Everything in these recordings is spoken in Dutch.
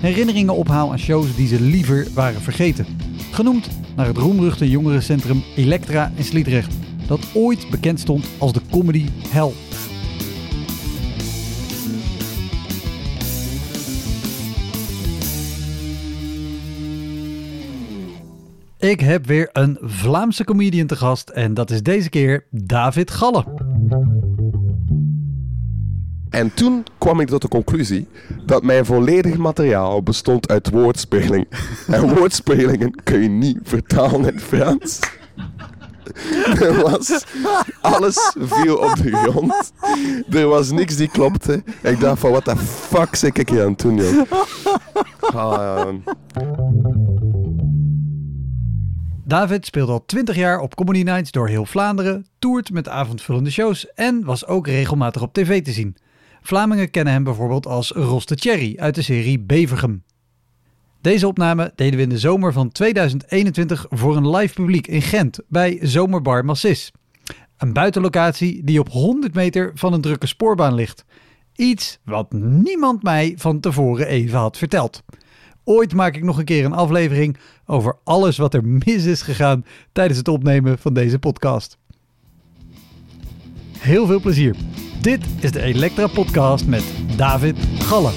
herinneringen ophaal aan shows die ze liever waren vergeten. Genoemd naar het roemruchte jongerencentrum Elektra in Sliedrecht, dat ooit bekend stond als de comedy hell. Ik heb weer een Vlaamse comedian te gast en dat is deze keer David Galle. En toen kwam ik tot de conclusie dat mijn volledig materiaal bestond uit woordspeling. En woordspelingen kun je niet vertalen in het Frans. Er was, alles viel op de grond. Er was niks die klopte. Ik dacht van, wat de fuck zit ik hier aan het doen, joh. Ah, David speelt al 20 jaar op Comedy Nights door heel Vlaanderen, toert met avondvullende shows en was ook regelmatig op tv te zien. Vlamingen kennen hem bijvoorbeeld als Ros de Cherry uit de serie Bevergem. Deze opname deden we in de zomer van 2021 voor een live publiek in Gent bij Zomerbar Massis. Een buitenlocatie die op 100 meter van een drukke spoorbaan ligt. Iets wat niemand mij van tevoren even had verteld. Ooit maak ik nog een keer een aflevering over alles wat er mis is gegaan tijdens het opnemen van deze podcast. Heel veel plezier. Dit is de Elektra Podcast met David Galle.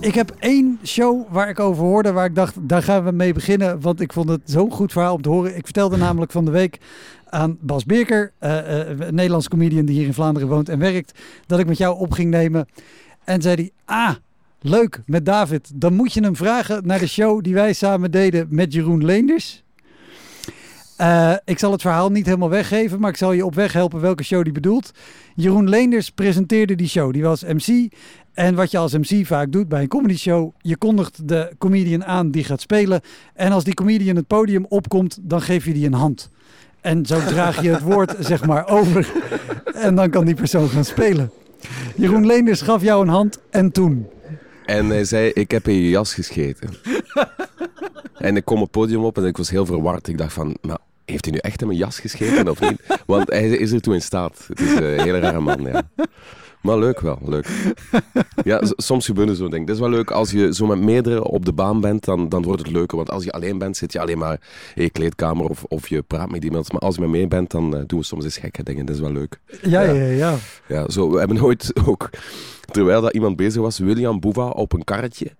Ik heb één show waar ik over hoorde, waar ik dacht, daar gaan we mee beginnen. Want ik vond het zo'n goed verhaal om te horen. Ik vertelde namelijk van de week aan Bas Beerker, uh, uh, een Nederlands comedian die hier in Vlaanderen woont en werkt, dat ik met jou op ging nemen. En zei hij, ah, leuk, met David. Dan moet je hem vragen naar de show die wij samen deden met Jeroen Leenders. Uh, ik zal het verhaal niet helemaal weggeven, maar ik zal je op weg helpen welke show die bedoelt. Jeroen Leenders presenteerde die show. Die was MC. En wat je als MC vaak doet bij een comedy show, je kondigt de comedian aan die gaat spelen. En als die comedian het podium opkomt, dan geef je die een hand. En zo draag je het woord zeg maar over. En dan kan die persoon gaan spelen. Jeroen Leenders gaf jou een hand en toen? En hij zei, ik heb in je jas gescheten. en ik kom het podium op en ik was heel verward. Ik dacht van, maar heeft hij nu echt in mijn jas gescheten of niet? Want hij is er toe in staat. Het is een hele rare man, ja. Maar leuk wel, leuk. Ja, soms gebeuren zo'n dingen. Het is wel leuk als je zo met meerdere op de baan bent, dan, dan wordt het leuker. Want als je alleen bent, zit je alleen maar in je kleedkamer of, of je praat met iemand. Maar als je met mee bent, dan uh, doen we soms eens gekke dingen. Dat is wel leuk. Ja, ja, ja. ja. ja zo, we hebben ooit ook, terwijl dat iemand bezig was, William Boeva op een karretje.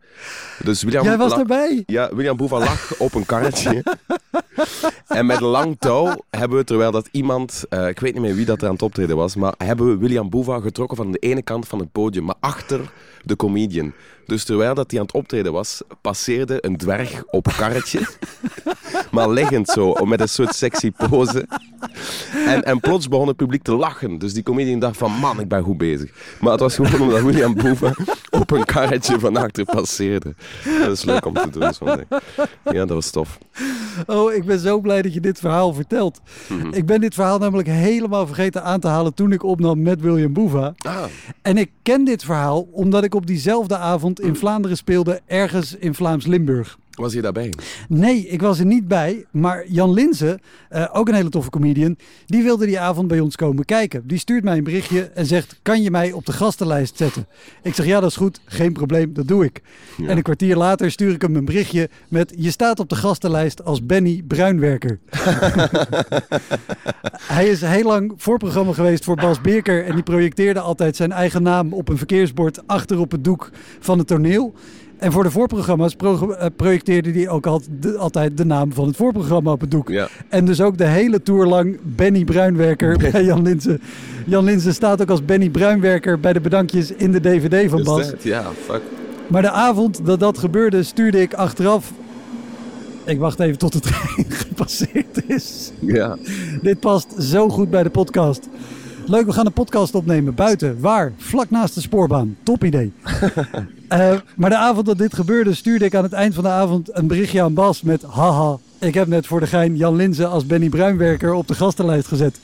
Dus William Jij was lag, erbij? Ja, William Boeva lag op een karretje. en met lang touw hebben we, terwijl dat iemand, uh, ik weet niet meer wie dat er aan het optreden was, maar hebben we William Boeva getrokken van de ene kant van het podium, maar achter de comedian. Dus terwijl dat hij aan het optreden was, passeerde een dwerg op een karretje. maar liggend zo, met een soort sexy pose. En, en plots begon het publiek te lachen. Dus die comedian dacht van, man, ik ben goed bezig. Maar het was gewoon omdat William Boeva op een karretje van achter passeerde. Dat is leuk om te doen, zo'n ding. Ja, dat was tof. Oh, ik ben zo blij dat je dit verhaal vertelt. Mhm. Ik ben dit verhaal namelijk helemaal vergeten aan te halen toen ik opnam met William Boeva. Ah. En ik ken dit verhaal omdat ik op diezelfde avond in Vlaanderen speelde, ergens in Vlaams-Limburg. Was je daarbij? Nee, ik was er niet bij. Maar Jan Linzen, uh, ook een hele toffe comedian, die wilde die avond bij ons komen kijken. Die stuurt mij een berichtje en zegt: Kan je mij op de gastenlijst zetten? Ik zeg: Ja, dat is goed. Geen probleem, dat doe ik. Ja. En een kwartier later stuur ik hem een berichtje met: Je staat op de gastenlijst als Benny Bruinwerker. Hij is heel lang voorprogramma geweest voor Bas Beerker. En die projecteerde altijd zijn eigen naam op een verkeersbord achter op het doek van het toneel. En voor de voorprogramma's eh, projecteerde hij ook altijd de naam van het voorprogramma op het doek. Ja. En dus ook de hele tour lang Benny Bruinwerker bij Jan Linsen. Jan Linsen staat ook als Benny Bruinwerker bij de bedankjes in de DVD van Bas. Ja, fuck. Maar de avond dat dat gebeurde, stuurde ik achteraf. Ik wacht even tot de trein gepasseerd is. Ja. Dit past zo goed bij de podcast. Leuk, we gaan een podcast opnemen buiten. Waar? Vlak naast de spoorbaan. Top idee. uh, maar de avond dat dit gebeurde, stuurde ik aan het eind van de avond een berichtje aan Bas met haha. Ik heb net voor de gein Jan Linzen als Benny Bruinwerker op de gastenlijst gezet.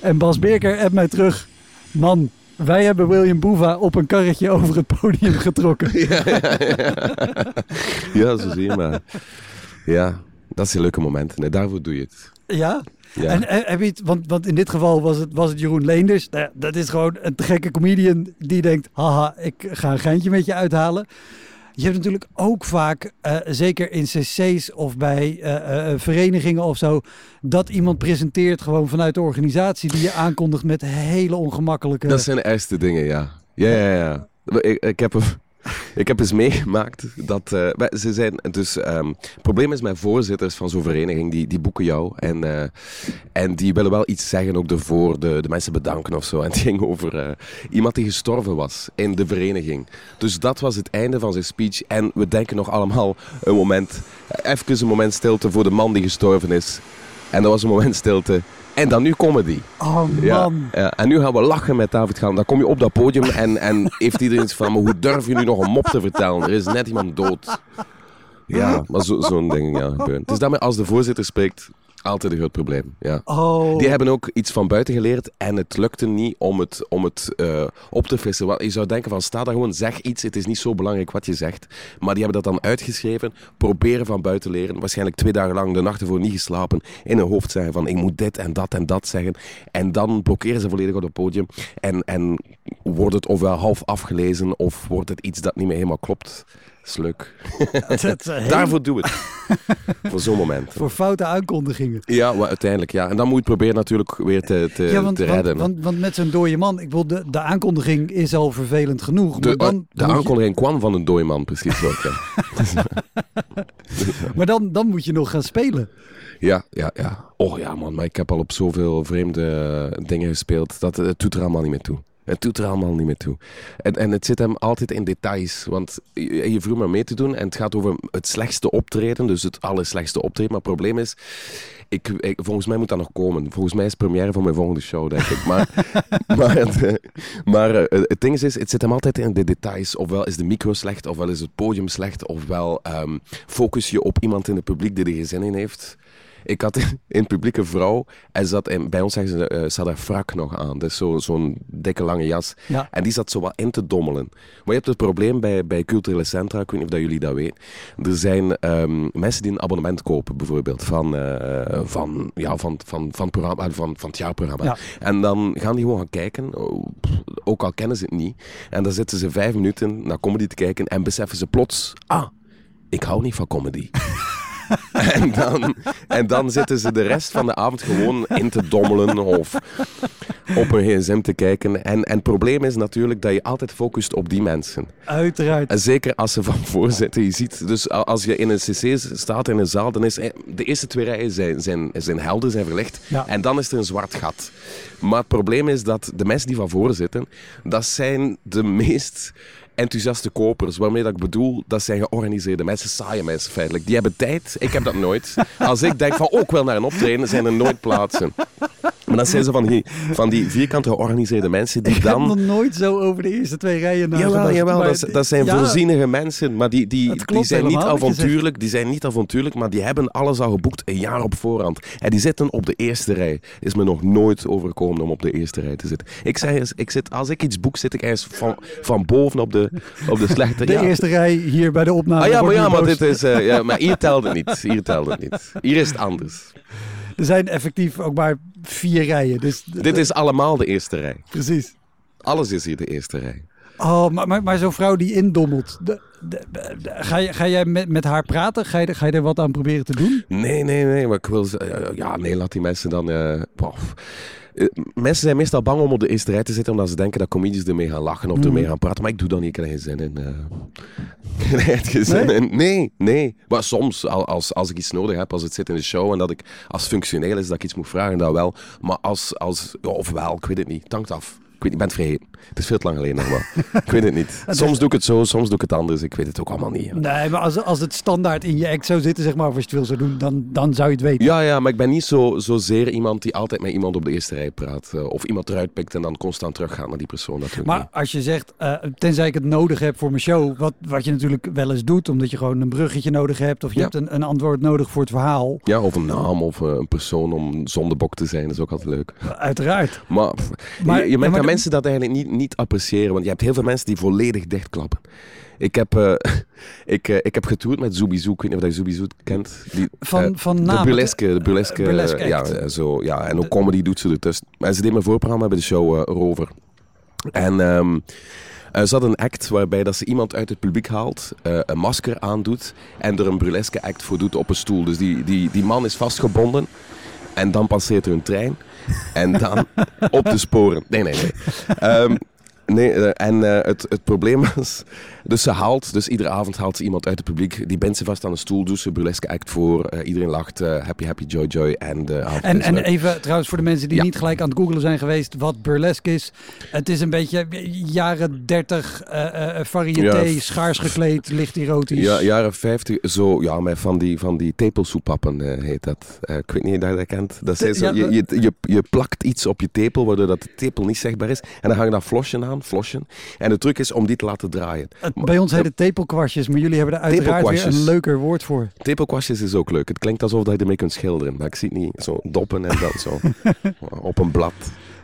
En Bas Beerker appt mij terug. Man, wij hebben William Boeva op een karretje over het podium getrokken. Ja, ja, ja. ja zo zie je maar. Ja, dat zijn leuke momenten. Daarvoor doe je het. Ja? Ja. En, en, heb je het, want, want in dit geval was het, was het Jeroen Leenders. Nou, dat is gewoon een gekke comedian die denkt: haha, ik ga een geintje met je uithalen. Je hebt natuurlijk ook vaak, uh, zeker in cc's of bij uh, uh, verenigingen of zo, dat iemand presenteert gewoon vanuit de organisatie die je aankondigt met hele ongemakkelijke... Dat zijn de eerste dingen, ja. Ja, ja, ja. Ik, ik heb een ik heb eens meegemaakt dat uh, ze zijn dus um, het probleem is met voorzitters van zo'n vereniging die, die boeken jou en, uh, en die willen wel iets zeggen ook ervoor de, de mensen bedanken of zo. En het ging over uh, iemand die gestorven was in de vereniging. Dus dat was het einde van zijn speech en we denken nog allemaal een moment even een moment stilte voor de man die gestorven is. En dat was een moment stilte en dan nu comedy. Oh man. Ja, En nu gaan we lachen met David Gaan. Dan kom je op dat podium en, en heeft iedereen van, maar hoe durf je nu nog een mop te vertellen? Er is net iemand dood. Ja, maar zo'n zo ding ja, gebeurt. Het is daarmee als de voorzitter spreekt, altijd een groot probleem. Ja. Oh. Die hebben ook iets van buiten geleerd en het lukte niet om het, om het uh, op te frissen. Je zou denken van sta daar gewoon, zeg iets, het is niet zo belangrijk wat je zegt. Maar die hebben dat dan uitgeschreven, proberen van buiten leren. Waarschijnlijk twee dagen lang de nacht ervoor niet geslapen. In hun hoofd zeggen van ik moet dit en dat en dat zeggen. En dan blokkeren ze volledig op het podium. En, en wordt het ofwel half afgelezen of wordt het iets dat niet meer helemaal klopt is leuk. uh, Daarvoor doe het. voor zo'n moment. Voor foute aankondigingen. Ja, maar uiteindelijk ja. En dan moet je het proberen natuurlijk weer te, te, ja, want, te redden. Want, want, met zo'n dode man, ik bedoel, de, de aankondiging is al vervelend genoeg. De, maar dan, de aankondiging kwam van een dode man, precies. Ook, ja. maar dan, dan moet je nog gaan spelen. Ja, ja, ja. Oh ja, man, maar ik heb al op zoveel vreemde dingen gespeeld. Dat het doet er allemaal niet meer toe. Het doet er allemaal niet meer toe. En, en het zit hem altijd in details. Want je, vroeg me mee te doen en het gaat over het slechtste optreden. Dus het allerslechtste optreden. Maar het probleem is, ik, volgens mij moet dat nog komen. Volgens mij is het première van mijn volgende show, denk ik. Maar, maar, het, maar uh, het ding is, het zit hem altijd in de details. Ofwel is de micro slecht, ofwel is het podium slecht. Ofwel um, focus je op iemand in het publiek die er geen zin in heeft. Ik had in het publiek een vrouw en zat in, bij ons zeggen ze, uh, zat haar frak nog aan. Dus zo'n zo dikke lange jas. Ja. En die zat zo wat in te dommelen. Maar je hebt het probleem bij, bij culturele centra, ik weet niet of dat jullie dat weten. Er zijn um, mensen die een abonnement kopen, bijvoorbeeld, van, uh, van, ja, van, van, van, programma, van, van het jaarprogramma. Ja. En dan gaan die gewoon gaan kijken, ook al kennen ze het niet. En dan zitten ze vijf minuten naar comedy te kijken en beseffen ze plots, ah, ik hou niet van comedy. en, dan, en dan zitten ze de rest van de avond gewoon in te dommelen of op een gsm te kijken. En, en het probleem is natuurlijk dat je altijd focust op die mensen. Uiteraard. En zeker als ze van voor zitten. Je ziet, dus als je in een cc staat in een zaal, dan is de eerste twee rijen zijn, zijn, zijn helder, zijn verlicht. Ja. En dan is er een zwart gat. Maar het probleem is dat de mensen die van voren zitten, dat zijn de meest enthousiaste kopers. Waarmee dat ik bedoel, dat zijn georganiseerde mensen, saaie mensen feitelijk. Die hebben tijd. Ik heb dat nooit. Als ik denk van, ook oh, wel naar een optreden, zijn er nooit plaatsen. Maar dat zijn zo van die, van die vierkant georganiseerde mensen die Ik heb dan... nog nooit zo over de eerste twee rijen nagedacht. Jawel, jawel dat, dat zijn ja, voorzienige mensen, maar die, die, die zijn niet avontuurlijk. Die zijn niet avontuurlijk, maar die hebben alles al geboekt een jaar op voorhand. En die zitten op de eerste rij. Is me nog nooit overkomen om op de eerste rij te zitten. Ik zeg eens, ik zit, als ik iets boek, zit ik ergens van, van boven op de, op de slechte De ja. eerste rij hier bij de opname. Ah ja, maar, ja, maar, dit is, eh, ja, maar hier telt het niet. Hier telt het niet. Hier is het anders. Er zijn effectief ook maar vier rijen. Dus Dit is allemaal de eerste rij. precies. Alles is hier de eerste rij. Oh, maar, maar, maar zo'n vrouw die indommelt. de- de- de- ga, je, ga jij met, met haar praten? Ga je, ga je er wat aan proberen te doen? Nee, nee, nee. Maar ik wil... eh, ja, nee, laat die mensen dan... eh. Eh, mensen zijn meestal bang om op de eerste rij te zitten omdat ze denken dat comedians ermee gaan lachen of Mhm. ermee gaan praten. Maar ik doe dat niet. Ik er geen zin in. eh. Ik geen zin Nee? in. Nee, nee. Maar soms, al- als, als ik iets nodig heb, als het zit in de show en dat ik als functioneel is dat ik iets moet vragen, dan wel. Maar als... als ja, of wel, ik weet het niet. Het hangt af. Ik weet ik ben het vergeten. Het is veel te lang geleden nog maar. ik weet het niet. Soms doe ik het zo, soms doe ik het anders. Ik weet het ook allemaal niet. Nee, maar als, als het standaard in je act zou zitten, zeg maar, of als je het wil zou doen, dan, dan zou je het weten. Ja, ja, maar ik ben niet zo, zozeer iemand die altijd met iemand op de eerste rij praat. eh, of iemand eruit pikt en dan constant teruggaat naar die persoon. Dat Maar niet. als je zegt, eh, tenzij ik het nodig heb voor mijn show, wat, wat je natuurlijk wel eens doet, omdat je gewoon een bruggetje nodig hebt, of je Ja. hebt een, een antwoord nodig voor het verhaal, Ja, of een naam of eh, een persoon om zondebok te zijn, is ook altijd leuk. uiteraard. Maar, Maar- je, je ja, merkt maar dat de- mensen dat eigenlijk niet, niet appreciëren. Want je hebt heel veel mensen die volledig dichtklappen. Ik heb, eh, ik, eh, ik heb getoerd met Zoobizoo. Ik weet niet of je Zoobizoo kent. Die, Van, eh, van de naam. burleske, de burleske, burlesque ja, zo, ja, en ook comedy doet ze ertussen. Maar ze deed mijn voorprogramma bij de show Rover. En eh, ze had een act waarbij dat ze iemand uit het publiek haalt, een masker aandoet en er een burleske act voor doet op een stoel. Dus die, die, die man is vastgebonden en dan passeert er een trein en dan op de sporen. Nee, nee, nee. Ehm, nee eh, en eh, het, het probleem was, dus ze haalt, dus iedere avond haalt ze iemand uit het publiek, die bindt ze vast aan een stoel, doet ze een burleske act voor, eh, iedereen lacht, happy, happy, joy, joy en de avond En, en even trouwens voor de mensen die Ja. niet gelijk aan het googelen zijn geweest wat burlesque is. Het is een beetje jaren 30 eh eh variété, Ja. schaars gekleed, licht erotisch. Ja, jaren 50, zo, ja, met van die, van die tepelsoepappen heet dat. Ik weet niet of je dat kent. Dat zijn zo, Ja, je, je, je, je plakt iets op je tepel, waardoor dat de tepel niet zichtbaar is. En dan hang je daar flosjen aan, flosjen. En de truc is om die te laten draaien. Bij ons heet het tepelkwastjes, maar jullie hebben er uiteraard weer een leuker woord voor. Tepelkwastjes is ook leuk. Het klinkt alsof dat je ermee kunt schilderen. Maar ik zie het niet. Zo doppen en dat zo. op een blad.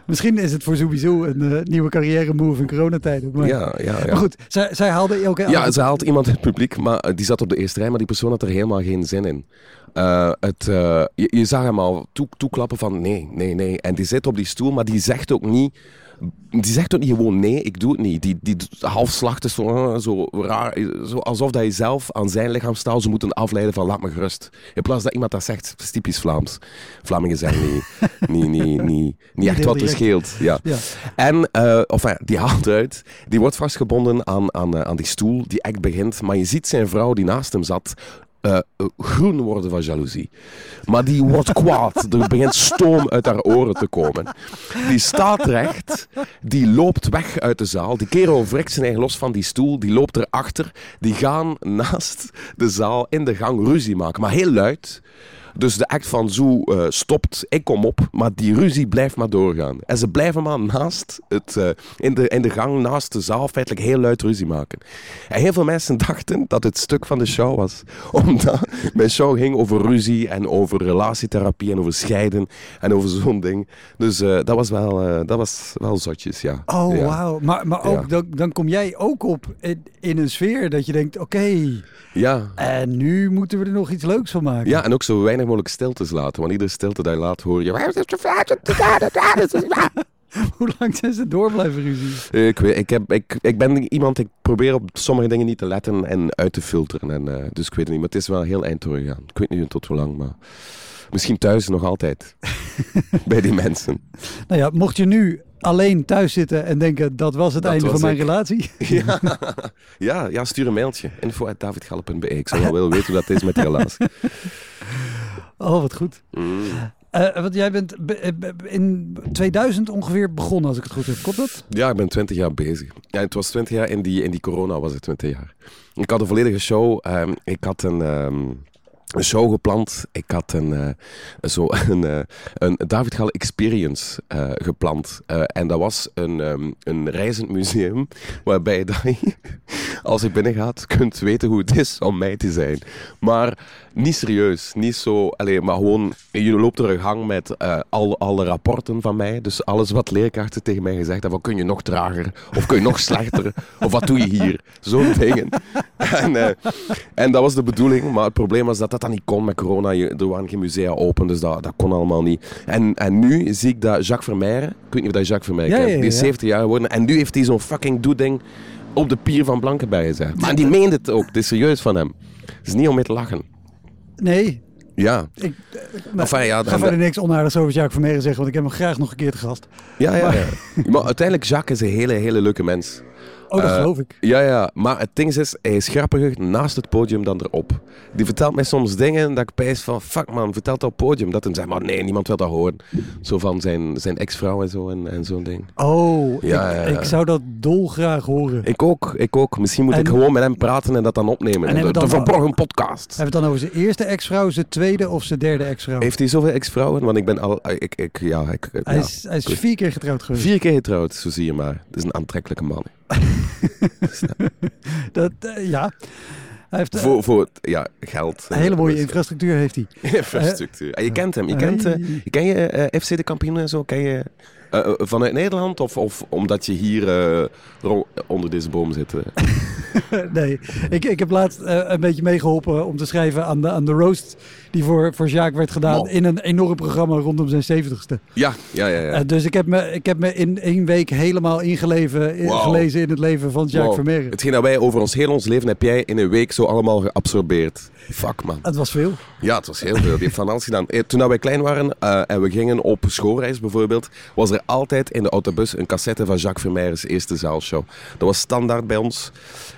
Misschien is het voor sowieso een eh, nieuwe carrière move in coronatijden. Maar, Ja, ja, ja. maar goed, zij, zij haalde elke Ja, ze haalt iemand in het publiek, maar eh, die zat op de eerste rij, maar die persoon had er helemaal geen zin in. Eh, het, je, je zag hem al toe, toeklappen van nee, nee, nee. En die zit op die stoel, maar die zegt ook niet... Die zegt ook niet gewoon nee, ik doe het niet. Die, die halfslacht is zo, eh, zo raar. Zo alsof dat je zelf aan zijn lichaamstaal zou moeten afleiden van laat me gerust. In plaats dat iemand dat zegt, is typisch Vlaams. Vlamingen zijn niet, niet, niet, niet, niet echt wat er scheelt. Ja. Ja. En, eh of ja, die haalt eruit. Die wordt vastgebonden aan, aan, eh, aan die stoel. Die act begint. Maar je ziet zijn vrouw die naast hem zat. Eh, groen worden van jaloezie. Maar die wordt kwaad. Er begint stoom uit haar oren te komen. Die staat recht. Die loopt weg uit de zaal. Die kerel wrikt zijn eigen los van die stoel. Die loopt erachter. Die gaan naast de zaal in de gang ruzie maken. Maar heel luid. Dus de act van Zoo eh, stopt, ik kom op, maar die ruzie blijft maar doorgaan. En ze blijven maar naast het, eh, in, de, in de gang, naast de zaal, feitelijk heel luid ruzie maken. En heel veel mensen dachten dat het stuk van de show was. Omdat mijn show ging over ruzie en over relatietherapie en over scheiden en over zo'n ding. Dus eh, dat, was wel, dat was wel zotjes, ja. Oh, ja. wauw. Maar, maar ook, Ja. dan, dan kom jij ook op in, in een sfeer dat je denkt, oké, Ja. en nu moeten we er nog iets leuks van maken. Ja, en ook zo weinig mogelijk stiltes laten. Want iedere stilte die je laat, hoor je... Hoe lang zijn ze door blijven ruzie? Ik, weet, ik, heb, ik, ik ben iemand, ik probeer op sommige dingen niet te letten en uit te filteren. En, eh, dus ik weet het niet, maar het is wel heel eind doorgegaan. Ik weet niet tot hoe lang, maar misschien thuis nog altijd. Bij die mensen. Nou ja, mocht je nu alleen thuis zitten en denken, dat was het Dat einde was van mijn relatie. Ja, ja, ja stuur een mailtje. info.davidgalp.be Ik zou wel willen weten hoe dat is met relatie. Oh, wat goed. Mm. Eh, want jij bent be- eh, in 2000 ongeveer begonnen, als ik het goed heb. Klopt dat? Ja, ik ben 20 jaar bezig. Ja, het was 20 jaar, in die, in die corona was het 20 jaar. Ik had een volledige show. ehm, ik had een... ehm, een show gepland. Ik had een, eh, zo een, een David Gal Experience gepland. En dat was een, ehm, een reizend museum waarbij dat je, als je binnengaat, kunt weten hoe het is om mij te zijn. Maar niet serieus, niet zo, alleen, maar gewoon, je loopt er een gang met eh, al, alle rapporten van mij. Dus alles wat leerkrachten tegen mij gezegd hebben, van kun je nog trager, of kun je nog slechter, of wat doe je hier? Zo'n dingen. En, eh, en dat was de bedoeling, maar het probleem was dat dat dan niet kon met corona. Je, er waren geen musea open, dus dat, dat kon allemaal niet. En, en nu zie ik dat Jacques Vermeijren, ik weet niet of dat Jacques Vermeijren Ja, kent, die is ja. 70 jaar geworden en nu heeft hij zo'n fucking doeding op de pier van Blankenberg gezet. Maar die meende het ook, het is serieus van hem. Het is niet om mee te lachen. Nee, Ja, ik nou, Enfin, ja, ik ga verder niks onaardigs over Jacques Vermeeren zeggen, want ik heb hem graag nog een keer te gast. ja, ja. ja. Maar uiteindelijk, Jacques is een hele, hele leuke mens. Oh, dat Eh, geloof ik. Ja, ja, maar het ding is, hij is grappiger naast het podium dan erop. Die vertelt mij soms dingen dat ik pijs van, fuck man, vertel dat op het podium. Dat hij zegt, maar nee, niemand wil dat horen. Zo van zijn, zijn ex-vrouw en zo en, en zo'n ding. Oh, Ja, ik, ja, ja. ik zou dat dolgraag horen. Ik ook, ik ook. Misschien moet En- ik gewoon met hem praten en dat dan opnemen. En de, we de dan- verborgen podcast. Hebben we het dan over zijn eerste ex-vrouw, zijn tweede of zijn derde ex-vrouw? Heeft hij zoveel ex-vrouwen? Want ik ben al, ik, ik, ja, ik, Hij is, hij is vier keer getrouwd geweest. vier keer getrouwd, zo zie je maar. Het is een aantrekkelijke man. Dat, eh, ja. Hij heeft eh, Voor, voor het, ja, geld. een hele mooie Dus- infrastructuur heeft hij. infrastructuur. En je kent hem. Je kent, eh, ken je eh, FC de kampioen en zo? Ken je eh, eh, vanuit Nederland? Of, of omdat je hier eh, onder deze boom zit? eh? nee, ik, ik heb laatst eh, een beetje meegeholpen om te schrijven aan de, aan de roast die voor, voor Jacques werd gedaan in een enorm programma rondom zijn zeventigste. Ja, ja, ja. ja. Eh, dus ik heb, me, ik heb me in één week helemaal ingeleven, in- Wow. gelezen in het leven van Jacques Wow. Vermeeren. Hetgeen dat wij over ons heel ons leven heb jij in een week zo allemaal geabsorbeerd. Fuck man. Het was veel. Ja, het was heel veel. Die heeft van alles gedaan. Eh, Toen wij klein waren eh, en we gingen op schoolreis bijvoorbeeld, was er altijd in de autobus een cassette van Jacques Vermeijers eerste zaalshow. Dat was standaard bij ons.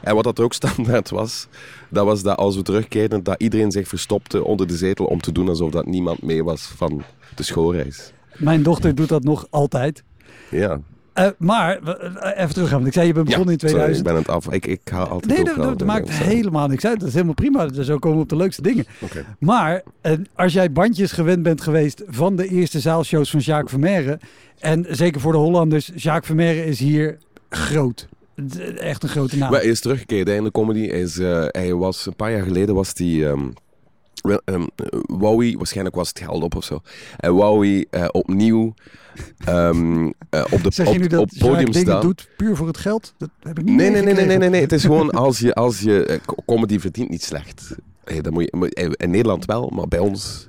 En wat dat ook standaard was, dat was dat als we terugkeerden, dat iedereen zich verstopte onder de zetel om te doen alsof dat niemand mee was van de schoolreis. Mijn dochter doet dat nog altijd. Ja. Eh, maar, eh, even teruggaan, want ik zei je bent begonnen in sorry, 2000. ik ben het af. Ik, ik ga altijd Nee, dat, maakt helemaal niks uit. Dat is helemaal prima. Zo komen we op de leukste dingen. Maar eh, als jij bandjes gewend bent geweest van de eerste zaalshows van Jacques Vermeeren. En zeker voor de Hollanders, Jacques Vermeeren is hier groot. Echt een grote naam. Maar hij is teruggekeerd hè, in de comedy. Hij, is, eh, hij was, een paar jaar geleden was wou hij, waarschijnlijk was het geld op of zo. En wou hij eh, opnieuw ehm, eh, op, de, zeg op, nu dat op podium staan. doet puur voor het geld? Dat heb ik niet Nee, nee, nee, nee, nee, nee, nee. Het is gewoon als je, als je co- comedy verdient niet slecht. Hey, dan moet je, in Nederland wel, maar bij ons...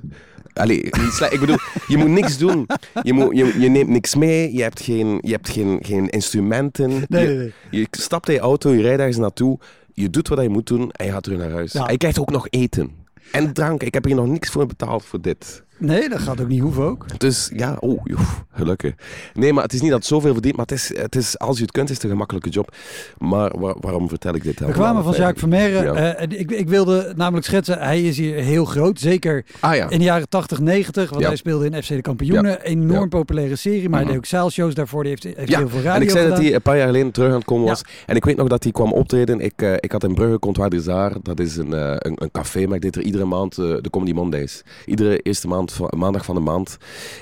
Allee, niet slecht. Ik bedoel, je moet niks doen. Je, moet, je, je neemt niks mee. Je hebt geen, je hebt geen, geen instrumenten. Nee, je, nee, nee. je stapt in je auto, je rijdt ergens naartoe. Je doet wat je moet doen en je gaat terug naar huis. Ja. En je krijgt ook nog eten. En drank. Ik heb hier nog niks voor betaald voor dit. Nee, dat gaat ook niet hoeven ook. Dus ja, oh, joh, gelukkig. Nee, maar het is niet dat het zoveel verdient, maar het is, het is, als je het kunt, is het een gemakkelijke job. Maar waar- waarom vertel ik dit We allemaal? kwamen van Jacques Vermeeren. Ja. eh, ik, ik wilde namelijk schetsen, hij is hier heel groot. Zeker Ah ja. in de jaren 80, 90. Want Ja. hij speelde in FC de Kampioenen. Enorm populaire serie. Maar hij Mhm. deed ook zaalshows daarvoor. Die heeft, heeft heel veel radio en ik zei gedaan. dat hij een paar jaar geleden terug aan het komen was. En ik weet nog dat hij kwam optreden. Ik, eh, ik had in Brugge Comptoir des Arts. Dat is een, eh, een, een café, maar ik deed er iedere maand eh, de Comedy Mondays. Iedere eerste maand, van- maandag van de maand.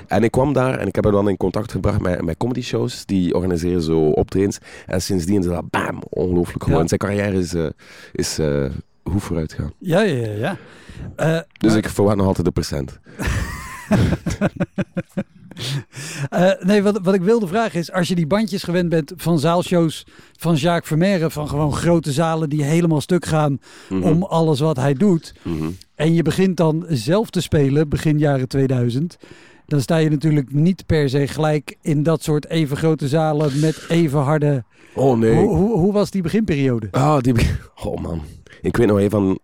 En ik kwam daar en ik heb hem dan in contact gebracht met, met comedy shows. Die organiseren zo optredens. En sindsdien is dat bam, ongelooflijk gewoon. Ja. Zijn carrière is, eh is eh, hoe vooruit gaan. Ja, ja, ja. Eh, Dus maar- ik verwacht nog altijd de percent. Eh, nee, wat, wat ik wilde vragen is, als je die bandjes gewend bent van zaalshows van Jacques Vermeeren, van gewoon grote zalen die helemaal stuk gaan Mhm. om alles wat hij doet, Mhm. en je begint dan zelf te spelen begin jaren 2000, dan sta je natuurlijk niet per se gelijk in dat soort even grote zalen met even harde... Oh nee. Hoe, hoe, hoe was die beginperiode? Ah, die... be- Oh man. Ik weet nog even van...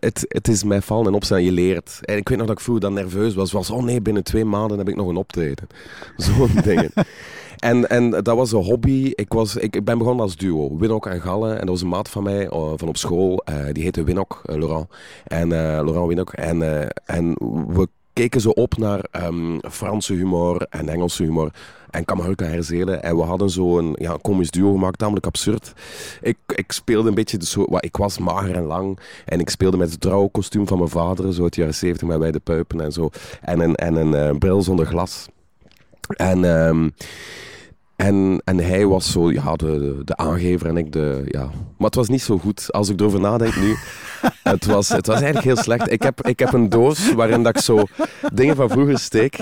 het, het is mij vallen en opstaan, je leert. En ik weet nog dat ik vroeger dan nerveus was. was oh nee, binnen twee maanden heb ik nog een optreden. Zo'n dingen. En, en dat was een hobby. Ik, was, ik, ben begonnen als duo. Winok en Galle. En dat was een maat van mij eh, van op school. eh, die heette Winok, eh, Laurent. En eh, Laurent Winok. En, eh, en we keken zo op naar ehm, Franse humor en Engelse humor. En Kamarulka Herzelen. En we hadden zo een ja, komisch duo gemaakt, namelijk absurd. Ik, ik speelde een beetje, de zo, ik was mager en lang. En ik speelde met het trouwkostuum van mijn vader, zo uit de jaren 70 met bij de puipen en zo. En een, en een eh, bril zonder glas. En... ehm, en, en hij was zo ja, de, de, de aangever en ik de... Ja. Maar het was niet zo goed. Als ik erover nadenk nu... Het was, het was eigenlijk heel slecht. Ik heb, ik heb een doos waarin dat ik zo dingen van vroeger steek.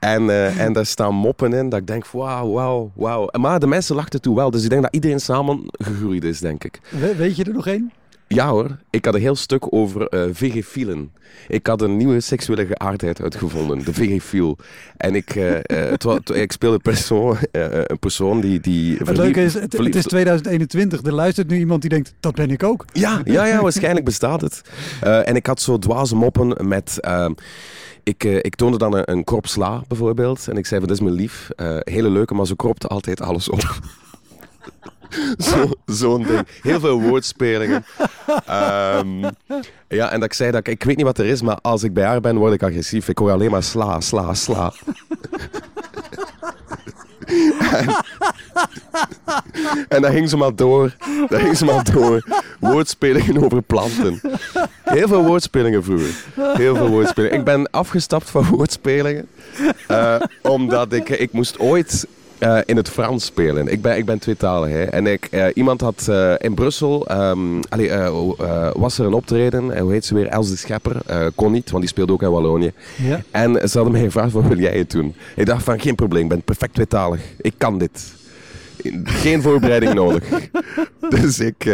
En, eh, en daar staan moppen in dat ik denk, wauw, wauw, wauw. Maar de mensen lachten toen wel. Dus ik denk dat iedereen samen gegroeid is, denk ik. We- weet je er nog één? Ja hoor, ik had een heel stuk over eh vegefielen. Ik had een nieuwe seksuele geaardheid uitgevonden, de vegefiel. En ik, het ik speelde persoon, een persoon die... die Het leuke is, het, is 2021. Er luistert nu iemand die denkt, dat ben ik ook. Ja, ja, ja, waarschijnlijk bestaat het. En ik had zo dwaze moppen met... ehm, ik, ik toonde dan een, een krop sla, bijvoorbeeld. En ik zei van, dit is mijn lief. Hele leuke, maar ze kropte altijd alles op. Zo- Zo'n ding. Heel veel woordspelingen. Ehm, ja, en dat ik zei dat ik, ik weet niet wat er is, maar als ik bij haar ben, word ik agressief. Ik hoor alleen maar sla, sla, sla. En dat ging ze maar door. Dat ging ze maar door. Woordspelingen over planten. Heel veel woordspelingen vroeger. Heel veel woordspelingen. Ik ben afgestapt van woordspelingen. eh, omdat ik, ik moest ooit eh, in het Frans spelen. Ik ben, ik ben tweetalig. Hè. En ik, eh, iemand had eh, in Brussel... ehm, allee, was er een optreden. En hoe heet ze weer? Els de Schepper. Kon niet, want die speelde ook in Wallonië. Ja. En ze hadden mij gevraagd, wat wil jij het doen? Ik dacht van, geen probleem, ik ben perfect tweetalig. Ik kan dit. Geen voorbereiding nodig. Dus ik,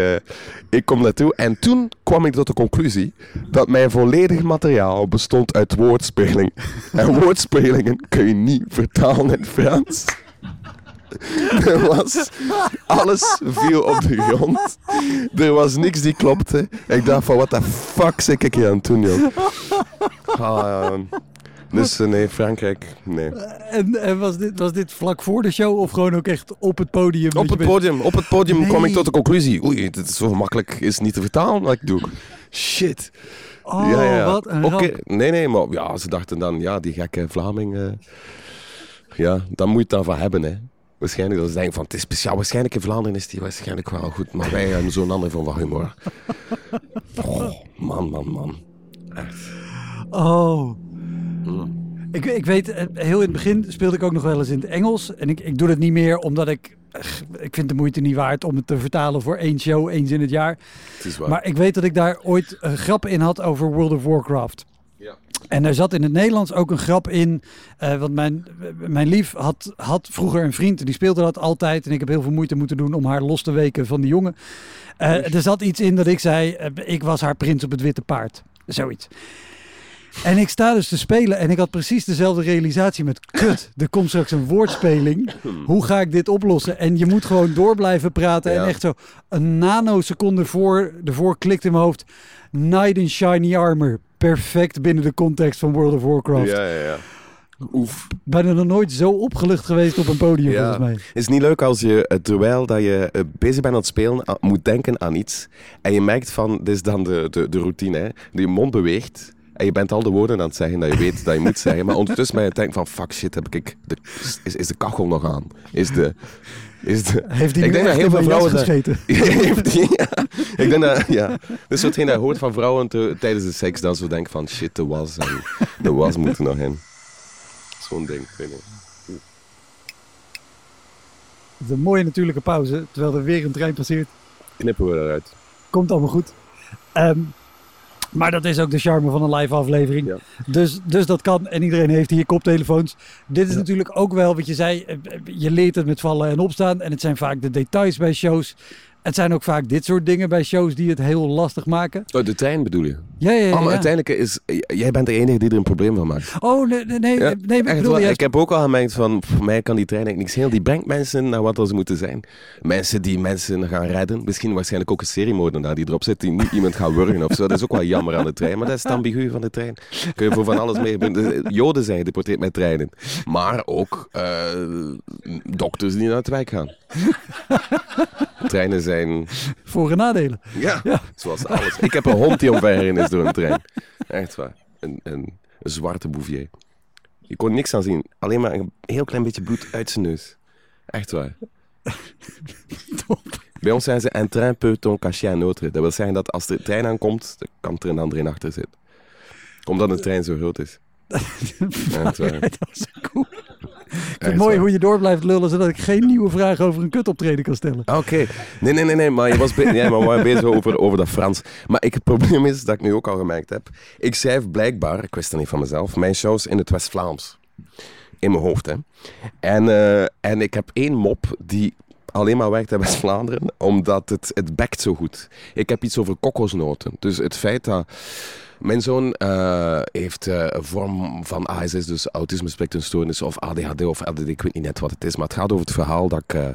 ik kom naartoe. En toen kwam ik tot de conclusie dat mijn volledig materiaal bestond uit woordspeling. En woordspelingen kun je niet vertalen in het Frans. Er was, alles viel op de grond. Er was niks die klopte. Ik dacht van, wat de fuck zit ik hier aan het doen, joh? Ah, dus eh, nee, Frankrijk, nee. En, en was, dit, was dit vlak voor de show of gewoon ook echt op het podium? Op het bent- podium, op het podium Nee. kwam ik tot de conclusie. Oei, dit is zo gemakkelijk is niet te vertalen wat ik doe. Shit. Oh, ja, ja. wat een. Nee, nee, maar ja, ze dachten dan, ja, die gekke Vlaming. eh, ja, dan moet je het daarvan hebben, hè. Waarschijnlijk dat ze denken van, het is speciaal. Waarschijnlijk in Vlaanderen is die waarschijnlijk wel goed, maar wij hebben zo'n ander van humor. Oh, man, man, man. Echt. Oh. Mm. Ik, ik weet, eh, heel in het begin speelde ik ook nog wel eens in het Engels. En ik, ik doe dat niet meer omdat ik... eh, Ik vind de moeite niet waard om het te vertalen voor één show, eens in het jaar. Het is waar. Maar ik weet dat ik daar ooit een grap in had over World of Warcraft. En er zat in het Nederlands ook een grap in. eh, want mijn, mijn lief had, had vroeger een vriend. en Die speelde dat altijd. En ik heb heel veel moeite moeten doen om haar los te weken van die jongen. Eh, er zat iets in dat ik zei. eh, ik was haar prins op het witte paard. Zoiets. En ik sta dus te spelen en ik had precies dezelfde realisatie met kut. Er komt straks een woordspeling. Hoe ga ik dit oplossen? En je moet gewoon door blijven praten. En echt zo een nanoseconde voor, ervoor klikt in mijn hoofd. Knight in shiny armor. Perfect binnen de context van World of Warcraft. Ja, ja, ja. Oef. Ben er nog nooit zo opgelucht geweest op een podium Ja. volgens mij. Is het niet leuk als je, eh, terwijl dat je eh, bezig bent aan het spelen, a- moet denken aan iets. En je merkt van, dit is dan de, de, de routine, hè. Je mond beweegt. En je bent al de woorden aan het zeggen dat je weet dat je moet zeggen. Maar ondertussen ben je denkt van, fuck shit, heb ik de, is, is de kachel nog aan? Is de... Is de Heeft hij Ik denk dat heel veel vrouwen gescheten? Heeft die- ja. Ik denk dat, ja. Dat is zo hetgeen dat je hoort van vrouwen te- tijdens de seks, dat ze denken van, shit, de was, en de was moet er nog in. Zo'n ding, ik een mooie natuurlijke pauze, terwijl er weer een trein passeert. Knippen we eruit. Komt allemaal goed. Ehm, maar dat is ook de charme van een live aflevering. Ja. Dus, dus dat kan. En iedereen heeft hier koptelefoons. Dit is Ja. natuurlijk ook wel wat je zei. eh, Je leert het met vallen en opstaan. En het zijn vaak de details bij shows. Het zijn ook vaak dit soort dingen bij shows die het heel lastig maken. Oh, de trein bedoel je? Ja, ja, ja. Oh, maar uiteindelijk is... Jij bent de enige die er een probleem van maakt. Oh, nee, nee, nee. Ja, nee ik bedoel juist- Ik heb ook al gemerkt van, voor mij kan die trein eigenlijk niks heel. Die brengt mensen naar wat ze moeten zijn. Mensen die mensen gaan redden. Misschien waarschijnlijk ook een seriemoordenaar die erop zit, die niet iemand gaat wurgen of zo. Dat is ook wel jammer aan de trein. Maar dat is het ambigu van de trein. Kun je voor van alles mee. de Joden zijn gedeporteerd met treinen. Maar ook eh, dokters die naar het werk gaan. Treinen zijn... Voor- en nadelen. Ja, Ja. zoals alles. Ik heb een hond die omvergereden is door een trein. Echt waar. Een, een, Een zwarte Bouvier. Je kon niks aan zien. Alleen maar een heel klein beetje bloed uit zijn neus. Echt waar. Bij ons zijn ze un train peut on cacher un autre. Dat wil zeggen dat als de trein aankomt, dan kan er een ander in achter zitten. Omdat de trein zo groot is. Echt waar. dat is cool. Het mooi hoe je door blijft lullen, zodat ik geen nieuwe vragen over een kutoptreden kan stellen. Oké. Nee, nee, nee, nee, maar je was, be- ja, maar bezig over, over dat Frans. Maar ik, het probleem is, dat ik nu ook al gemerkt heb, ik schrijf blijkbaar, ik wist het niet van mezelf, mijn shows in het West-Vlaams. In mijn hoofd, hè. En, eh, en ik heb één mop die alleen maar werkt in West-Vlaanderen, omdat het, het bekt zo goed. Ik heb iets over kokosnoten. Dus het feit dat... Mijn zoon eh, heeft eh, een vorm van ASS, dus autisme spectrumstoornis of ADHD of LDD, ik weet niet net wat het is. Maar het gaat over het verhaal dat ik, eh,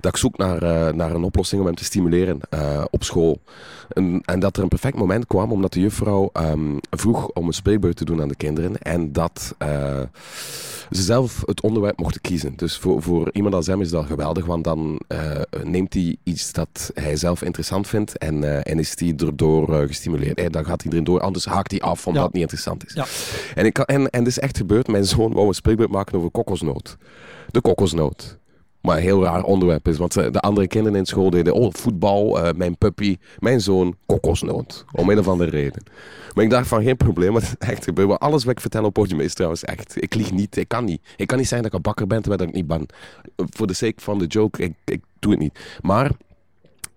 dat ik zoek naar, naar een oplossing om hem te stimuleren op school. En, en dat er een perfect moment kwam omdat de juffrouw ehm, vroeg om een spreekbeurt te doen aan de kinderen. En dat ze zelf het onderwerp mochten kiezen. Dus voor, voor iemand als hem is dat geweldig, want dan neemt hij iets dat hij zelf interessant vindt en, en is hij erdoor gestimuleerd. Eh, dan gaat erin door, anders haakt hij af omdat het niet interessant is. Ja. En, ik, en, en het is echt gebeurd, mijn zoon wou een spreekbeurt maken over kokosnoot. De kokosnoot. Maar een heel raar onderwerp is, want ze- de andere kinderen in school deden, oh, voetbal, eh, mijn puppy, mijn zoon, kokosnoot. Om een of andere reden. Maar ik dacht van, geen probleem, maar het is echt gebeurd. Maar alles wat ik vertel op podium is trouwens echt, ik lieg niet, ik kan niet. Ik kan niet zeggen dat ik een bakker ben, terwijl ik niet ben. Voor de sake van de joke, ik, ik doe het niet. Maar...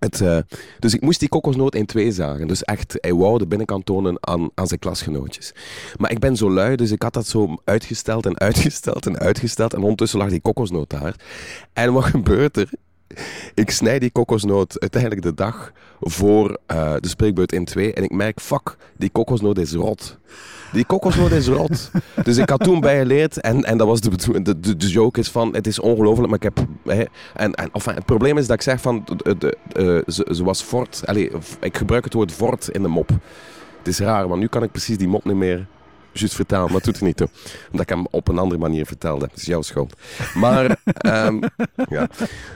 Het, eh, dus ik moest die kokosnoot in twee zagen. Dus echt, hij wou de binnenkant tonen aan, aan zijn klasgenootjes. Maar ik ben zo lui, dus ik had dat zo uitgesteld en uitgesteld en uitgesteld. En ondertussen lag die kokosnoot daar. En wat gebeurt er? Ik snij die kokosnoot uiteindelijk de dag voor eh, de spreekbeurt in twee. En ik merk, fuck, die kokosnoot is rot. Die kokosnoot is rot. Dus ik had toen bijgeleerd, en, en dat was de, de, de, joke is van, het is ongelooflijk, maar ik heb... Hè, en, en, enfin, het probleem is dat ik zeg van, de, de, eh, ze, was fort. Allee, v- ik gebruik het woord fort in de mop. Het is raar, want nu kan ik precies die mop niet meer juist vertalen, maar het doet er niet toe. Omdat ik hem op een andere manier vertelde. Het is jouw schuld. Maar, ehm, ja.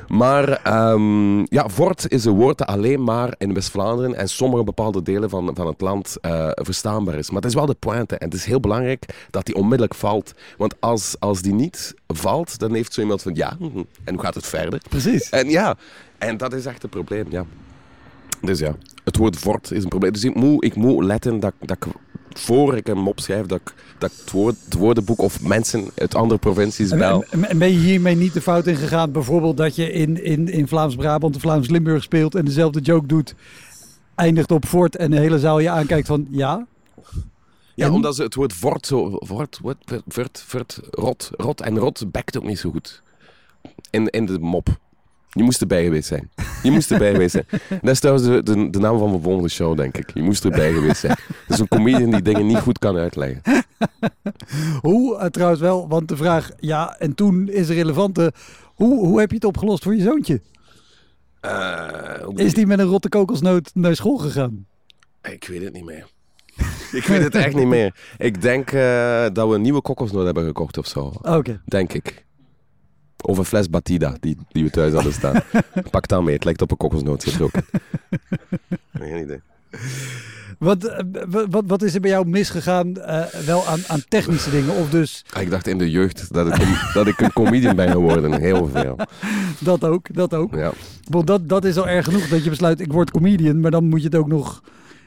Maar ehm, ja, fort is een woord dat alleen maar in West-Vlaanderen en sommige bepaalde delen van, van het land eh, verstaanbaar is. Maar het is wel de pointe. En het is heel belangrijk dat die onmiddellijk valt. Want als, als die niet valt, dan heeft zo iemand van ja, hm, en hoe gaat het verder? Precies. En ja, en dat is echt een probleem, ja. Dus ja, het woord fort is een probleem. Dus ik moet, ik moet letten dat, dat ik, voor ik een mop schrijf, dat ik, dat ik het, woord, het woordenboek of mensen uit andere provincies bel. en- en ben je hiermee niet de fout in gegaan? Bijvoorbeeld dat je in, in, in Vlaams-Brabant of Vlaams-Limburg speelt en dezelfde joke doet, eindigt op fort en de hele zaal je aankijkt van ja? Ja, En? omdat ze het woord fort zo... Fort, wat, vert, vert, rot, rot. En rot bekt ook niet zo goed. In, in de mop. Je moest erbij geweest zijn. Je moest erbij geweest zijn. Dat is trouwens de, de, de naam van mijn volgende show, denk ik. Je moest erbij geweest zijn. Dat is een comedian die dingen niet goed kan uitleggen. Hoe, eh, trouwens wel, want de vraag ja en toen is relevante. Hoe, hoe heb je het opgelost voor je zoontje? Eh, Is die met een rotte kokosnoot naar school gegaan? Ik weet het niet meer. ik weet het echt niet meer. Ik denk eh, dat we een nieuwe kokosnoot hebben gekocht of zo. Oké. Denk ik. Of een fles Batida die, die we thuis hadden staan. Pak dan mee, het lijkt op een kokosnoot getrokken. Geen idee. Wat, eh, wat, wat, is er bij jou misgegaan eh, wel aan, aan technische dingen? Of dus Ah, Ik dacht in de jeugd dat ik, een- dat ik een comedian ben geworden. Heel veel. dat ook, dat ook. Ja. Want dat, dat is al erg genoeg dat je besluit, ik word comedian, maar dan moet je het ook nog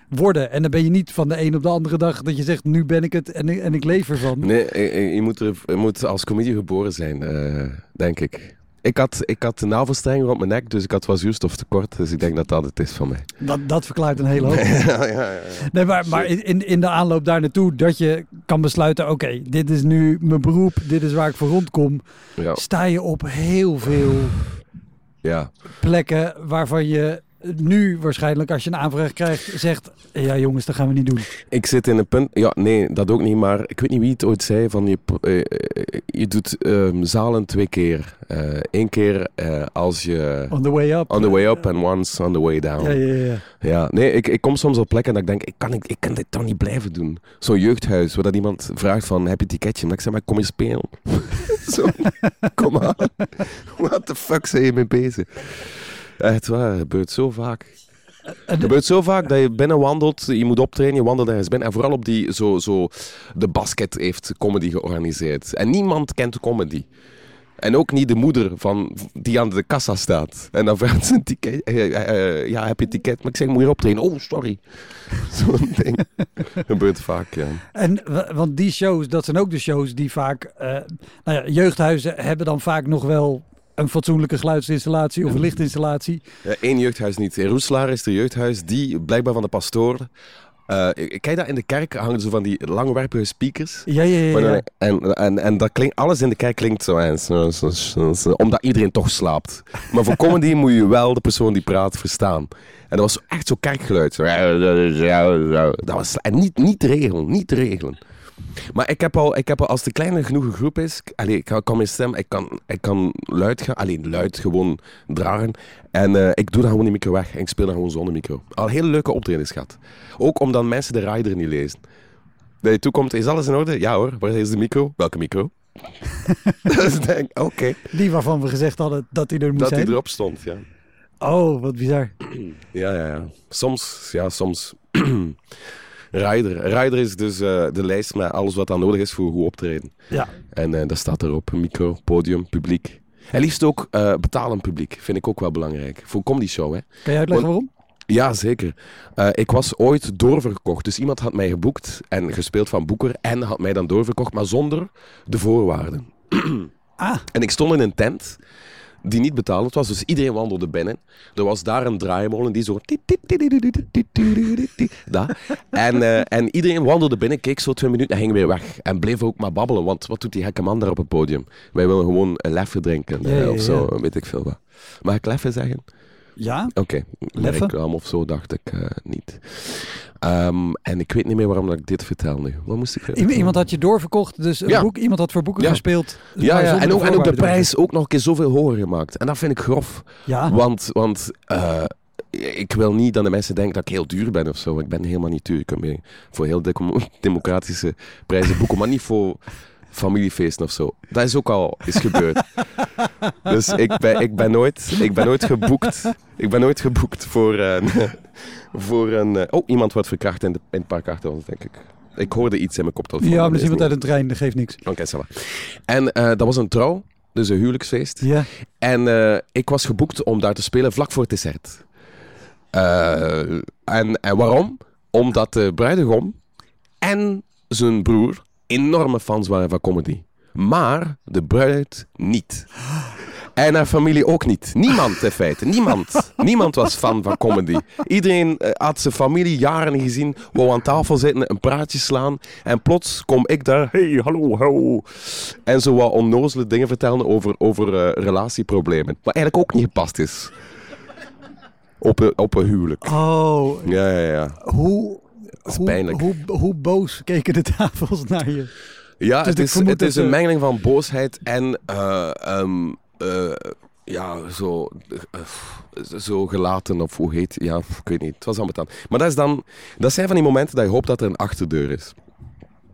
worden. En dan ben je niet van de een op de andere dag dat je zegt, nu ben ik het en, ik- en ik leef ervan. Nee, je, moet, er, je moet als comedian geboren zijn, eh, denk ik. Ik had, ik had de navelstreng rond mijn nek, dus ik had wat zuurstoftekort. Dus ik denk dat dat het is van mij. Dat, dat verklaart een hele hoop. ja, ja, ja. Nee, maar, maar in, in de aanloop daar naartoe, dat je kan besluiten, oké, dit is nu mijn beroep, dit is waar ik voor rondkom. Ja, Sta je op heel veel ja. plekken waarvan je nu waarschijnlijk als je een aanvraag krijgt, zegt, ja jongens, dat gaan we niet doen. Ik zit in een punt... Ja, nee, dat ook niet. Maar ik weet niet wie het ooit zei. Van je, eh, eh, je doet ehm, zalen twee keer. Eén keer eh, als je... On the way up. On the way up and once on the way down. Ja, ja, ja. Ja, nee, ik, ik kom soms op plekken dat ik denk, ik kan, ik, ik kan dit toch niet blijven doen. Zo'n jeugdhuis, waar dat iemand vraagt van, heb je ticketje? Maar ik zeg, maar kom je spelen. Zo, kom aan. What the fuck zijn je mee bezig? Echt waar, het gebeurt zo vaak. Het gebeurt zo vaak dat je binnen wandelt, je moet optreden, je wandelt ergens binnen. En vooral op die, zo, zo, de basket heeft comedy georganiseerd. En niemand kent comedy. En ook niet de moeder van, die aan de kassa staat. En dan vraagt ze een ticket. eh, eh, eh, ja, heb je ticket? Maar ik zeg, moet je optreden? Oh, sorry. Zo'n ding. gebeurt vaak, ja. En want die shows, dat zijn ook de shows die vaak, eh, nou ja, jeugdhuizen hebben dan vaak nog wel een fatsoenlijke geluidsinstallatie of een lichtinstallatie. Eén Eh, jeugdhuis niet. In Roeselaar is er jeugdhuis die blijkbaar van de pastoor. eh kijk daar in de kerk hangen zo van die langwerpige speakers. Ja, ja, ja. ja. En, en, en dat klinkt, alles in de kerk klinkt zo, zo, omdat iedereen toch slaapt. Maar voor comedy moet je wel de persoon die praat verstaan. En dat was echt zo kerkgeluid. Dat was, en niet, niet te regelen, niet te regelen. Maar ik heb al, ik heb al als een kleine genoeg groep is, allee, ik kan, mijn stem, ik kan, ik kan luid gaan, alleen luid gewoon dragen. En eh, ik doe dan gewoon die micro weg en ik speel dan gewoon zonder micro. Al hele leuke optredens gehad. Ook omdat mensen de rider niet lezen. Dat je toekomt, is alles in orde? Ja hoor, waar is de micro? Welke micro? dus denk, oké, Die waarvan we gezegd hadden dat hij er moest dat hij zijn. erop stond, ja. Oh, wat bizar. Ja, ja, ja. Soms, ja, soms. Rider. Rider is dus eh, de lijst met alles wat dan nodig is voor goed optreden. Ja. En eh daar staat erop micro, podium, publiek. En liefst ook eh betalend publiek, vind ik ook wel belangrijk. Voor een comedy show, hè. Kan je uitleggen waarom? Ja, zeker. Ik was ooit doorverkocht. Dus iemand had mij geboekt en gespeeld van boeker en had mij dan doorverkocht, maar zonder de voorwaarden. Ah, En ik stond in een tent die niet betalend was, dus iedereen wandelde binnen. Er was daar een draaimolen die zo... Dat. En, eh, en iedereen wandelde binnen, keek zo twee minuten en ging weer weg. En bleef ook maar babbelen, want wat doet die gekke man daar op het podium? Wij willen gewoon een leffe drinken Ja, eh, ja, of zo, weet ik veel wat. Mag ik leffe zeggen? Ja. Oké, reclame of zo dacht ik eh, niet. Ehm, en ik weet niet meer waarom dat ik dit vertel nu. Wat moest ik I- Iemand had je doorverkocht, dus een Ja. boek, iemand had voor boeken Ja. gespeeld. Ja, ja. En, ook, en ook de prijs ook nog een keer zoveel hoger gemaakt. En dat vind ik grof. Ja, Want, want eh, ik wil niet dat de mensen denken dat ik heel duur ben of zo. Ik ben helemaal niet duur. Ik kan meer voor heel democratische prijzen boeken, maar niet voor familiefeesten of zo. Dat is ook al is gebeurd. dus ik ben, ik, ben nooit, ik ben nooit geboekt. Ik ben nooit geboekt voor een... voor een eh, oh, iemand wordt verkracht in, de, in het park achter ons, denk ik. Ik hoorde iets in mijn koptelefoon. ja iemand niet- uit een trein, dat geeft niks. Oké. En eh, dat was een trouw, dus een huwelijksfeest. Ja. En eh, ik was geboekt om daar te spelen vlak voor het dessert. En, en waarom? Omdat de bruidegom en zijn broer enorme fans waren van comedy. Maar de bruid niet. En haar familie ook niet. Niemand in feite. Niemand. Niemand was fan van comedy. Iedereen eh, had zijn familie jaren niet gezien. Wou aan tafel zitten, een praatje slaan. En plots kom ik daar. Hey, hallo, hallo. En zo wat onnozele dingen vertellen over, over eh, relatieproblemen. Wat eigenlijk ook niet gepast is. Op een, op een huwelijk. Oh, Ja, ja, ja. hoe, is hoe, pijnlijk. Hoe, hoe boos keken de tafels naar je? Ja, Dus het is, het is een mengeling van boosheid en eh, ehm, eh, ja, zo, eh, zo gelaten of hoe heet Ja, ik weet niet. Het was allemaal dan. Maar dat, is dan, dat zijn van die momenten dat je hoopt dat er een achterdeur is.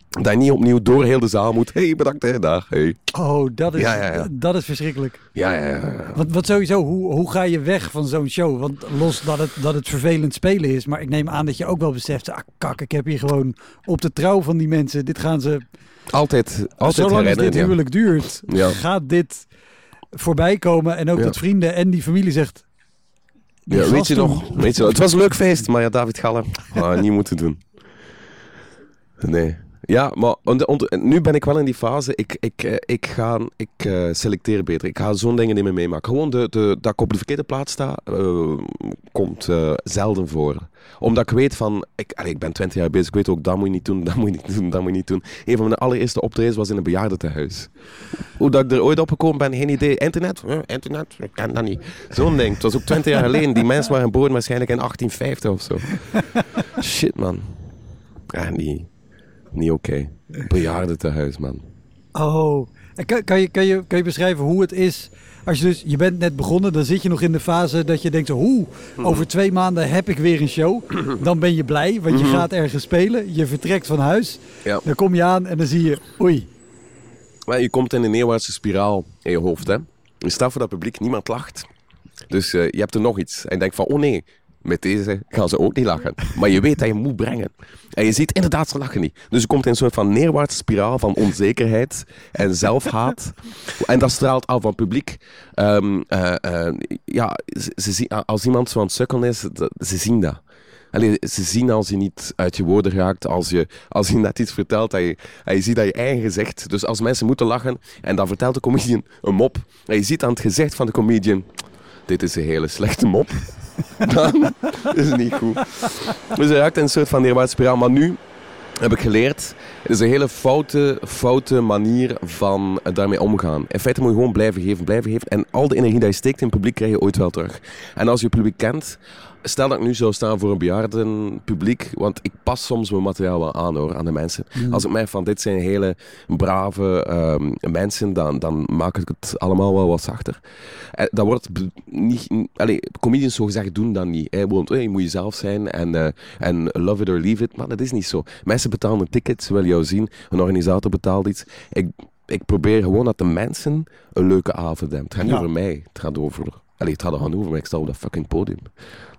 Dat je niet opnieuw door heel de zaal moet. hey, bedankt, hè, dag, hey. Oh, dat is, Ja, ja, ja. Dat is verschrikkelijk. Ja, ja, ja. Want wat sowieso, hoe, hoe ga je weg van zo'n show? Want los dat het, dat het vervelend spelen is, maar ik neem aan dat je ook wel beseft, ah kak, ik heb hier gewoon op de trouw van die mensen, dit gaan ze, Altijd, altijd zolang als dit huwelijk duurt, gaat dit voorbij komen. En ook dat vrienden en die familie zegt, die Ja, weet je nog? Weet je nog? Het was een leuk feest, maar ja, David Gallen. Ah, niet moeten doen. Nee. Ja, maar nu ben ik wel in die fase. Ik, ik, eh, ik, ga, ik eh, selecteer beter. Ik ga zo'n dingen niet meer meemaken. Gewoon de, de, dat ik op de verkeerde plaats sta, eh, komt zelden voor. Omdat ik weet van, ik, allee, ik ben 20 jaar bezig, ik weet ook, dat moet je niet doen, dat moet je niet doen, dat moet je niet doen. Een van mijn allereerste optredens was in een bejaardentehuis. Hoe dat ik er ooit opgekomen ben, geen idee. Internet? Internet? Ik ken dat niet. Zo'n ding. Het was ook 20 jaar geleden. Die mensen waren geboren waarschijnlijk in 1850 of zo. Shit, man. Ja, niet, niet oké. Bejaardentehuis, man. Oh, en kan, kan, je, kan, je, kan je beschrijven hoe het is? Als je dus, je bent net begonnen, dan zit je nog in de fase dat je denkt, hoe, over twee maanden heb ik weer een show. Dan ben je blij, want je gaat ergens spelen. Je vertrekt van huis. Ja. Dan kom je aan en dan zie je, oei. Maar je komt in een neerwaartse spiraal in je hoofd, hè. Je staat voor dat publiek, niemand lacht. Dus eh, je hebt er nog iets. En je denkt van, oh nee, met deze gaan ze ook niet lachen. Maar je weet dat je moet brengen. En je ziet inderdaad, ze lachen niet. Dus je komt in een soort van neerwaartse spiraal van onzekerheid en zelfhaat. En dat straalt af van publiek. Ehm, eh, eh, ja, ze, ze als iemand zo aan het sukkelen is, ze zien dat. Ze zien als je niet uit je woorden raakt, als je, als je net iets vertelt, en je ziet dat je eigen gezicht... Dus als mensen moeten lachen, en dan vertelt de comedian een mop, en je ziet aan het gezicht van de comedian, dit is een hele slechte mop. Dan is het niet goed. Dus je raakt in een soort van neerwaartse spiraal. Maar nu heb ik geleerd, het is een hele foute, foute manier van daarmee omgaan. In feite moet je gewoon blijven geven, blijven geven. En al de energie die je steekt in het publiek, krijg je ooit wel terug. En als je het publiek kent, stel dat ik nu zou staan voor een bejaardenpubliek, want ik pas soms mijn materiaal wel aan hoor, aan de mensen. Als ik merk van dit zijn hele brave ehm, mensen, dan, dan maak ik het allemaal wel wat zachter. En dat wordt niet... Allee, comedians zo gezegd doen dat niet. Hè. Want hey, je moet jezelf zijn en, eh, en love it or leave it. Maar dat is niet zo. Mensen betalen een ticket, ze willen jou zien. Een organisator betaalt iets. Ik, ik probeer gewoon dat de mensen een leuke avond hebben. Het gaat niet Ja. over mij. Het gaat over... Allee, het gaat er over, maar ik sta op dat fucking podium.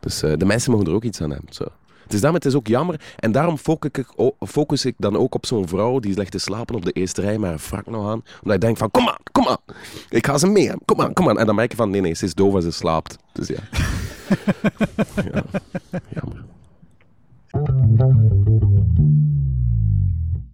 Dus eh, de mensen mogen er ook iets aan hebben. Zo. Het is daarom, het is ook jammer. En daarom focus ik, focus ik dan ook op zo'n vrouw die ligt te slapen op de eerste rij met haar frak nog aan. Omdat ik denk van, kom aan, kom aan. Ik ga ze mee hebben. Kom aan, kom aan. En dan merk je van, nee, nee, ze is doof en ze slaapt. Dus ja. ja. Jammer.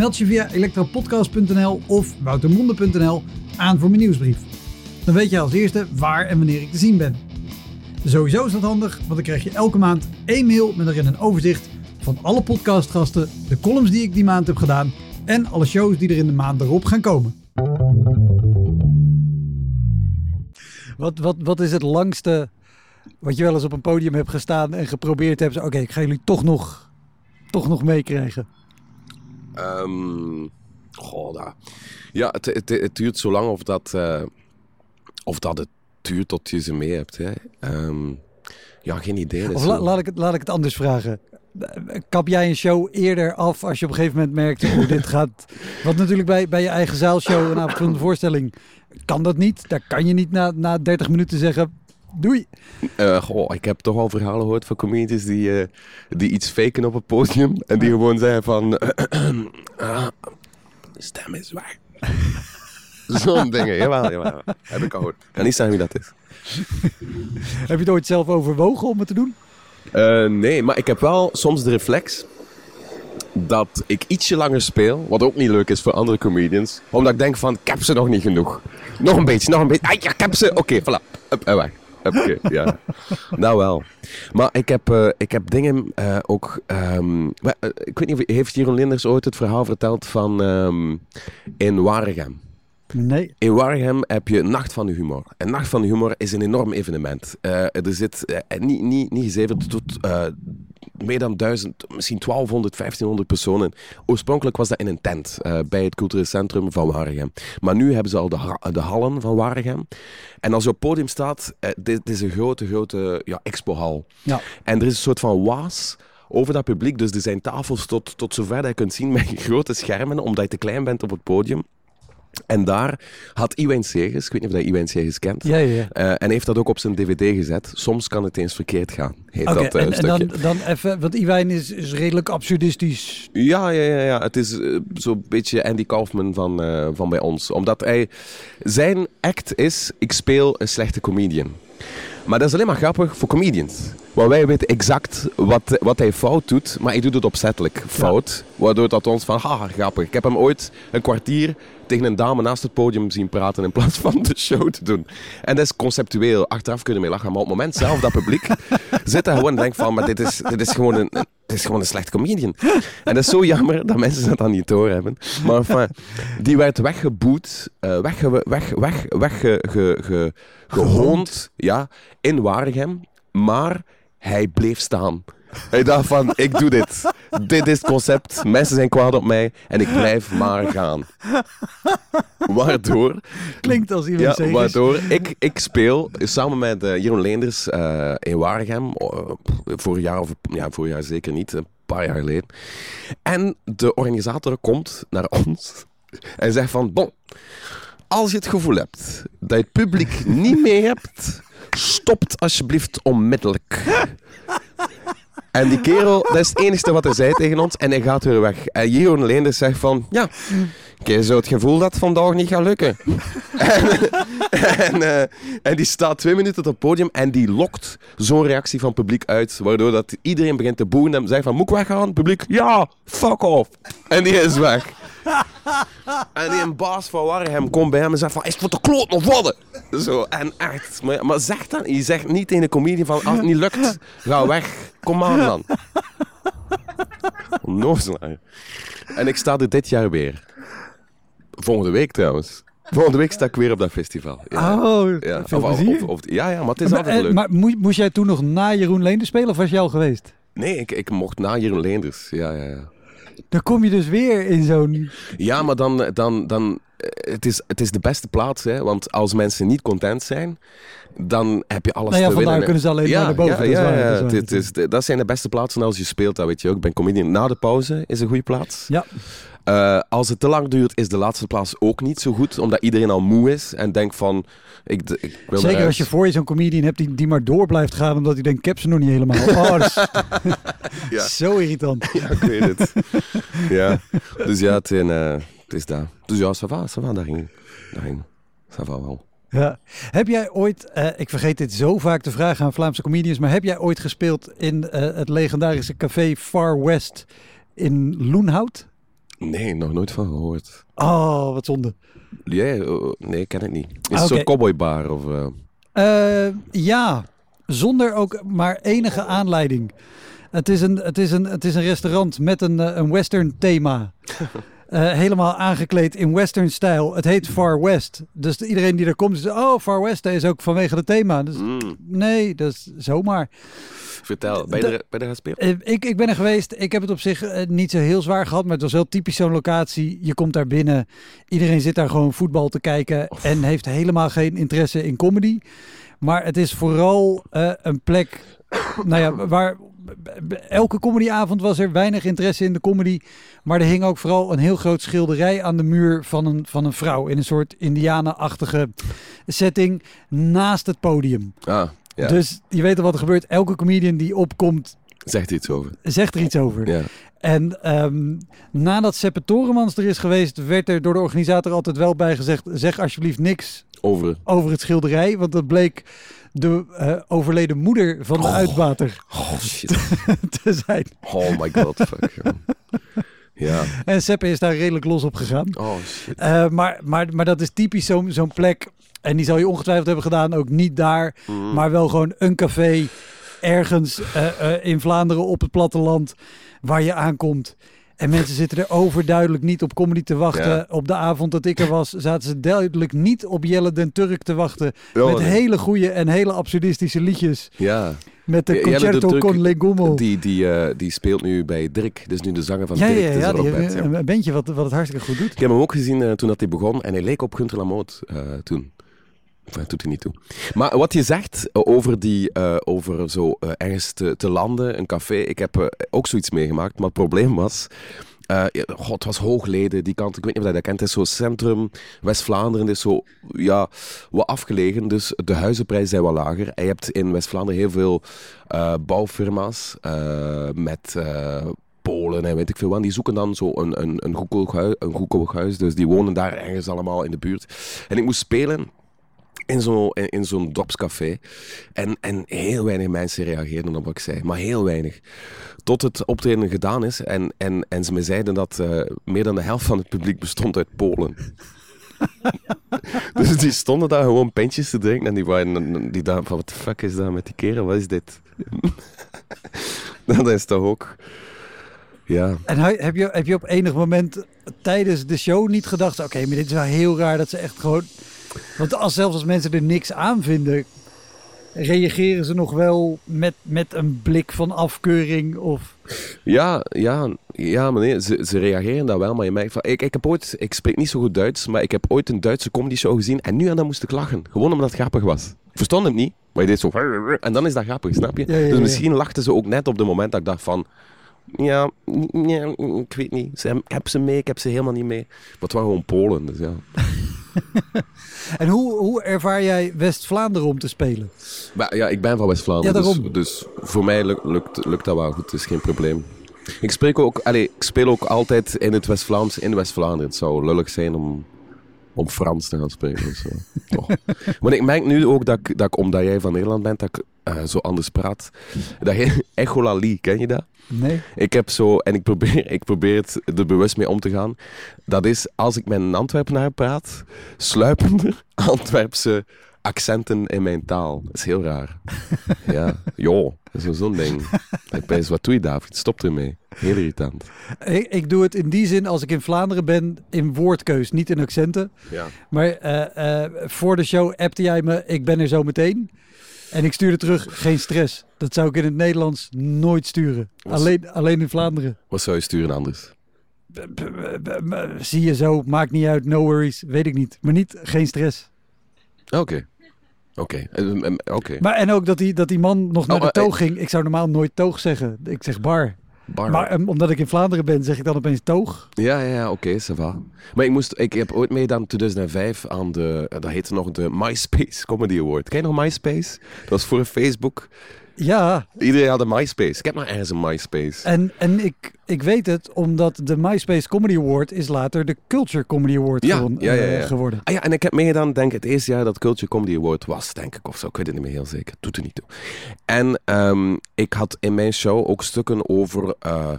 Meld je via elektropodcast.nl of woutermonde.nl aan voor mijn nieuwsbrief. Dan weet je als eerste waar en wanneer ik te zien ben. Sowieso is dat handig, want dan krijg je elke maand één mail met erin een overzicht van alle podcastgasten, de columns die ik die maand heb gedaan en alle shows die er in de maand erop gaan komen. Wat, wat, wat is het langste wat je wel eens op een podium hebt gestaan en geprobeerd hebt? Oké, ik ga jullie toch nog, toch nog meekrijgen. Ehm, goh, dat- Ja, het, het, het duurt zo lang of dat, eh, of dat het duurt tot je ze mee hebt. Hè. Ehm, ja, geen idee. Of la- laat, ik het, laat ik het anders vragen. Kap jij een show eerder af als je op een gegeven moment merkt hoe dit gaat? Want natuurlijk bij, bij je eigen zaalshow, een avondvullende voorstelling, kan dat niet. Daar kan je niet na, na 30 minuten zeggen, doei. Eh, goh, ik heb toch al verhalen gehoord van comedians die, eh, die iets faken op het podium. En die gewoon zeggen van... de stem is weg. Zo'n dingen. Jawel, jawel. Heb ik al gehoord. Ik kan niet zeggen wie dat is. Heb je het ooit zelf overwogen om het te doen? Eh, nee, maar ik heb wel soms de reflex dat ik ietsje langer speel, wat ook niet leuk is voor andere comedians, omdat ik denk van, ik heb ze nog niet genoeg. Nog een beetje, nog een beetje. Ah, ja, ik heb ze. Oké, voilà. Hup, en weg. Oké, ja. Nou wel. Maar ik heb, eh, ik heb dingen eh, ook... ehm, eh, ik weet niet, of, heeft Jeroen Linders ooit het verhaal verteld van ehm, in Waregem? Nee. In Waregem heb je Nacht van de Humor. En Nacht van de Humor is een enorm evenement. Eh, er zit niet, niet, niet gezeven tot meer dan 1000, misschien 1200, 1500 personen. Oorspronkelijk was dat in een tent eh, bij het cultureel centrum van Waregem. Maar nu hebben ze al de, ha- de hallen van Waregem. En als je op het podium staat, eh, dit, dit is een grote, grote ja, expohal. Ja. En er is een soort van waas over dat publiek. Dus er zijn tafels tot, tot zover dat je kunt zien met grote schermen, omdat je te klein bent op het podium. En daar had Iwijn Segers, ik weet niet of je Iwijn Segers kent, Ja, ja, eh, en heeft dat ook op zijn dvd gezet. Soms kan het eens verkeerd gaan, heet dat eh, en, en stukje. dan, dan even, want Iwijn is, is redelijk absurdistisch. Ja, ja, ja, ja. Het is eh, zo'n beetje Andy Kaufman van, van bij ons. Omdat hij... Zijn act is, ik speel een slechte comedian. Maar dat is alleen maar grappig voor comedians. Want wij weten exact wat, wat hij fout doet, maar hij doet het opzettelijk fout. Waardoor dat ons van, haha, grappig. Ik heb hem ooit een kwartier tegen een dame naast het podium zien praten in plaats van de show te doen. En dat is conceptueel. Achteraf kunnen we mee lachen. Maar op het moment zelf, dat publiek zit daar gewoon en denkt van, maar dit is, dit is gewoon een... dit is gewoon een slecht comedian. En dat is zo jammer dat mensen dat dan niet doorhebben. Maar enfin, die werd weggeboet, eh wegge, weg, weg, weg, ge, ge, ge- gehoond ja, in Waregem. Maar hij bleef staan. Hij dacht van, ik doe dit. Dit is het concept. Mensen zijn kwaad op mij en ik blijf maar gaan. Waardoor... Klinkt als iemand Ja, zegt. waardoor ik, ik speel samen met eh, Jeroen Leenders eh, in Waregem. eh, vorig jaar, of ja, vorig jaar zeker niet, een paar jaar geleden. En de organisator komt naar ons en zegt van... Bon, als je het gevoel hebt dat je het publiek niet mee hebt, stopt alsjeblieft onmiddellijk. En die kerel, dat is het enige wat hij zei tegen ons. En hij gaat weer weg. En Jeroen Leenders zegt van... Ja, ik zo het gevoel dat het vandaag niet gaat lukken. en, eh, en die staat twee minuten op het podium en die lokt zo'n reactie van het publiek uit. Waardoor dat iedereen begint te boeren en zegt van... Moet ik weggaan? Publiek... Ja, fuck off. En die is weg. En die een baas van Warhem komt bij hem en zegt van... Is het voor de kloot nog worden? Zo, en echt. Maar, maar zeg dan... Je zegt niet tegen de comedian van... Als het niet lukt, ga weg. Kom aan dan. Onnozelaar. En ik sta er dit jaar weer. Volgende week trouwens. Volgende week sta ik weer op dat festival. Ja. Oh, Ja, veel of- ja, ja, maar het is maar, altijd eh, leuk. maar moe- moest jij toen nog na Jeroen Leenders spelen of was je al geweest? Nee, ik, ik mocht na Jeroen Leenders. Ja, ja, ja. Dan kom je dus weer in zo'n... Ja, maar dan, dan, dan eh, het, is, het is de beste plaats, hè? want als mensen niet content zijn, dan heb je alles Nou ja, te winnen. kunnen ze alleen maar naar boven. Ja, ja, ja. dat is dat zijn de beste plaatsen als je speelt, dat weet je ook. Ik ben comedian. Na de pauze is een goede plaats. Ja. Eh, als het te lang duurt, is de laatste plaats ook niet zo goed, omdat iedereen al moe is en denkt van, ik, ik wil Zeker als je voor je zo'n comedian hebt die, die maar door blijft gaan omdat hij denkt, ik heb ze nog niet helemaal. Oh, is Ja. zo irritant. Ja, ik weet het. ja, dus ja, het, in, eh, het is daar. Dus ja, ça va, ça va, daarin. daarin. Ça va wel. Ja. Heb jij ooit, eh, ik vergeet dit zo vaak te vragen aan Vlaamse comedians, maar heb jij ooit gespeeld in het legendarische café Far West in Loenhout? Nee, nog nooit van gehoord. Oh, wat zonde. Jij? Oh, nee, ik ken het niet. Is Ah, het zo'n oké. cowboybar? Of, eh, Eh, ja, zonder ook maar enige aanleiding. Het is een, het is een, het is een restaurant met een, eh, een western thema. Eh, helemaal aangekleed in western stijl. Het heet Far West. Dus iedereen die er komt zegt, oh Far West, is ook vanwege het thema. Dus, mm, nee, dat is zomaar. vertel, ben je, er, ben je er? Eh, ik, ik ben er geweest. Ik heb het op zich eh, niet zo heel zwaar gehad. Maar het was wel typisch zo'n locatie. Je komt daar binnen. Iedereen zit daar gewoon voetbal te kijken. En heeft helemaal geen interesse in comedy. Maar het is vooral een plek. Nou ja, waar. Elke comedyavond was er weinig interesse in de comedy. Maar er hing ook vooral een heel groot schilderij aan de muur van een, van een vrouw. In een soort Indianen-achtige setting. Naast het podium. Ah, ja. Dus je weet al wat er gebeurt. Elke comedian die opkomt, Zegt iets over. zegt er iets over. Ja. En ehm, nadat Seppe Toremans er is geweest, werd er door de organisator altijd wel bij gezegd: zeg alsjeblieft niks Over. over het schilderij. Want dat bleek de eh, overleden moeder van de Oh. uitbater Oh shit. te zijn. Oh my god, fuck. ja. En Seppe is daar redelijk los op gegaan. Oh shit. Eh, maar, maar, maar dat is typisch zo'n zo'n plek. En die zal je ongetwijfeld hebben gedaan, ook niet daar. Mm. Maar wel gewoon een café ergens eh, in Vlaanderen op het platteland waar je aankomt. En mensen zitten er overduidelijk niet op comedy te wachten. Ja. Op de avond dat ik er was, zaten ze duidelijk niet op Jelle den Turk te wachten. Met nee. hele goede en hele absurdistische liedjes. Ja. Met de Concerto con le Gummel. Die, die, eh, die speelt nu bij Dirk. Dus nu de zanger van ja, Dirk. ja, ja, die ja. een bandje wat, wat het hartstikke goed doet. Ik heb hem ook gezien eh, toen dat hij begon en hij leek op Gunther Lamoot eh, toen. Enfin, dat niet toe. Maar wat je zegt eh, over, die, eh, over zo eh, ergens te, landen, een café. Ik heb ook zoiets meegemaakt, maar het probleem was... God, het was Hoogleden, die kant. Ik weet niet of je dat kent. Het is zo centrum West-Vlaanderen. Is zo, ja, wat afgelegen. Dus de huizenprijzen zijn wat lager. Je hebt in West-Vlaanderen heel veel bouwfirma's met... Polen en weet ik veel wat. Die zoeken dan zo een, een, een, goedkoop huis, een goedkoop huis. Dus die wonen daar ergens allemaal in de buurt. En ik moest spelen in zo'n in, in zo'n dorpscafé. En, en heel weinig mensen reageerden op wat ik zei. Maar heel weinig. Tot het optreden gedaan is. En, en, en ze me zeiden dat eh, meer dan de helft van het publiek bestond uit Polen. dus die stonden daar gewoon pintjes te drinken. En die waren die dachten van, wat de fuck is dat met die kerel? Wat is dit? dat is toch ook... Ja. En heb je, heb je op enig moment tijdens de show niet gedacht... oké, maar dit is wel heel raar dat ze echt gewoon... Want als, zelfs als mensen er niks aan vinden... reageren ze nog wel met, met een blik van afkeuring? Of... Ja, ja, ja, nee, ze, ze reageren daar wel, maar je merkt van... Ik, ik heb ooit... Ik spreek niet zo goed Duits, maar ik heb ooit een Duitse comedy show gezien en nu en dan moest ik lachen. Gewoon omdat het grappig was. Ik verstond hem niet, maar je deed zo... En dan is dat grappig, snap je? Ja, ja, Dus misschien lachten ze ook net op het moment dat ik dacht van... Ja, ja, ik weet niet. Ze, ik heb ze mee, ik heb ze helemaal niet mee. Maar het waren gewoon Polen, dus ja. En hoe, hoe ervaar jij West-Vlaanderen om te spelen? Maar ja, ik ben van West-Vlaanderen, Ja, dus, dus voor mij lukt, lukt, lukt dat wel goed, het is geen probleem. Ik, spreek ook, allee, ik speel ook altijd in het West-Vlaams in West-Vlaanderen. Het zou lullig zijn om, om Frans te gaan zo. Toch. Maar ik merk nu ook dat ik, dat ik, omdat jij van Nederland bent, dat ik eh, zo anders praat. Dat je echolali, ken je dat? Nee? Ik heb zo, en ik probeer, ik probeer het er bewust mee om te gaan. Dat is als ik met een Antwerpenaar praat, sluipen er Antwerpse accenten in mijn taal. Dat is heel raar. ja, joh, dat is zo'n ding. Ik ben wat doe je David? Stop ermee. Heel irritant. Ik, ik doe het in die zin als ik in Vlaanderen ben in woordkeus, niet in accenten. Ja. Maar eh, eh, voor de show appte jij me, ik ben er zo meteen. En ik stuurde terug, geen stress. Dat zou ik in het Nederlands nooit sturen. Alleen, alleen in Vlaanderen. Wat zou je sturen anders? Zie je zo, maakt niet uit, no worries, weet ik niet. Maar niet, geen stress. Oké. Oké. Eh, Oké. Maar en ook dat die, dat die man nog naar Oh, de eh, toog ging. Ik zou normaal nooit toog zeggen. Ik zeg bar. Bar. Maar ehm, omdat ik in Vlaanderen ben, zeg ik dan opeens toog. Ja, ja, ja oké, ça va. Maar ik, moest, ik heb ooit meegedaan in 2005 aan de, dat heette nog de MySpace Comedy Award. Ken je nog MySpace? Dat was voor Facebook. Ja, Iedereen had een MySpace. Ik heb maar ergens een MySpace. en, en ik, ik weet het omdat de MySpace Comedy Award is later de Culture Comedy Award Ja, gewon- ja, ja, eh, ja. geworden. Ah ja, en ik heb meegedaan, denk ik, het eerste jaar dat Culture Comedy Award was, denk ik, of zo. Ik weet het niet meer heel zeker. Doet er niet toe. En ehm, ik had in mijn show ook stukken over eh,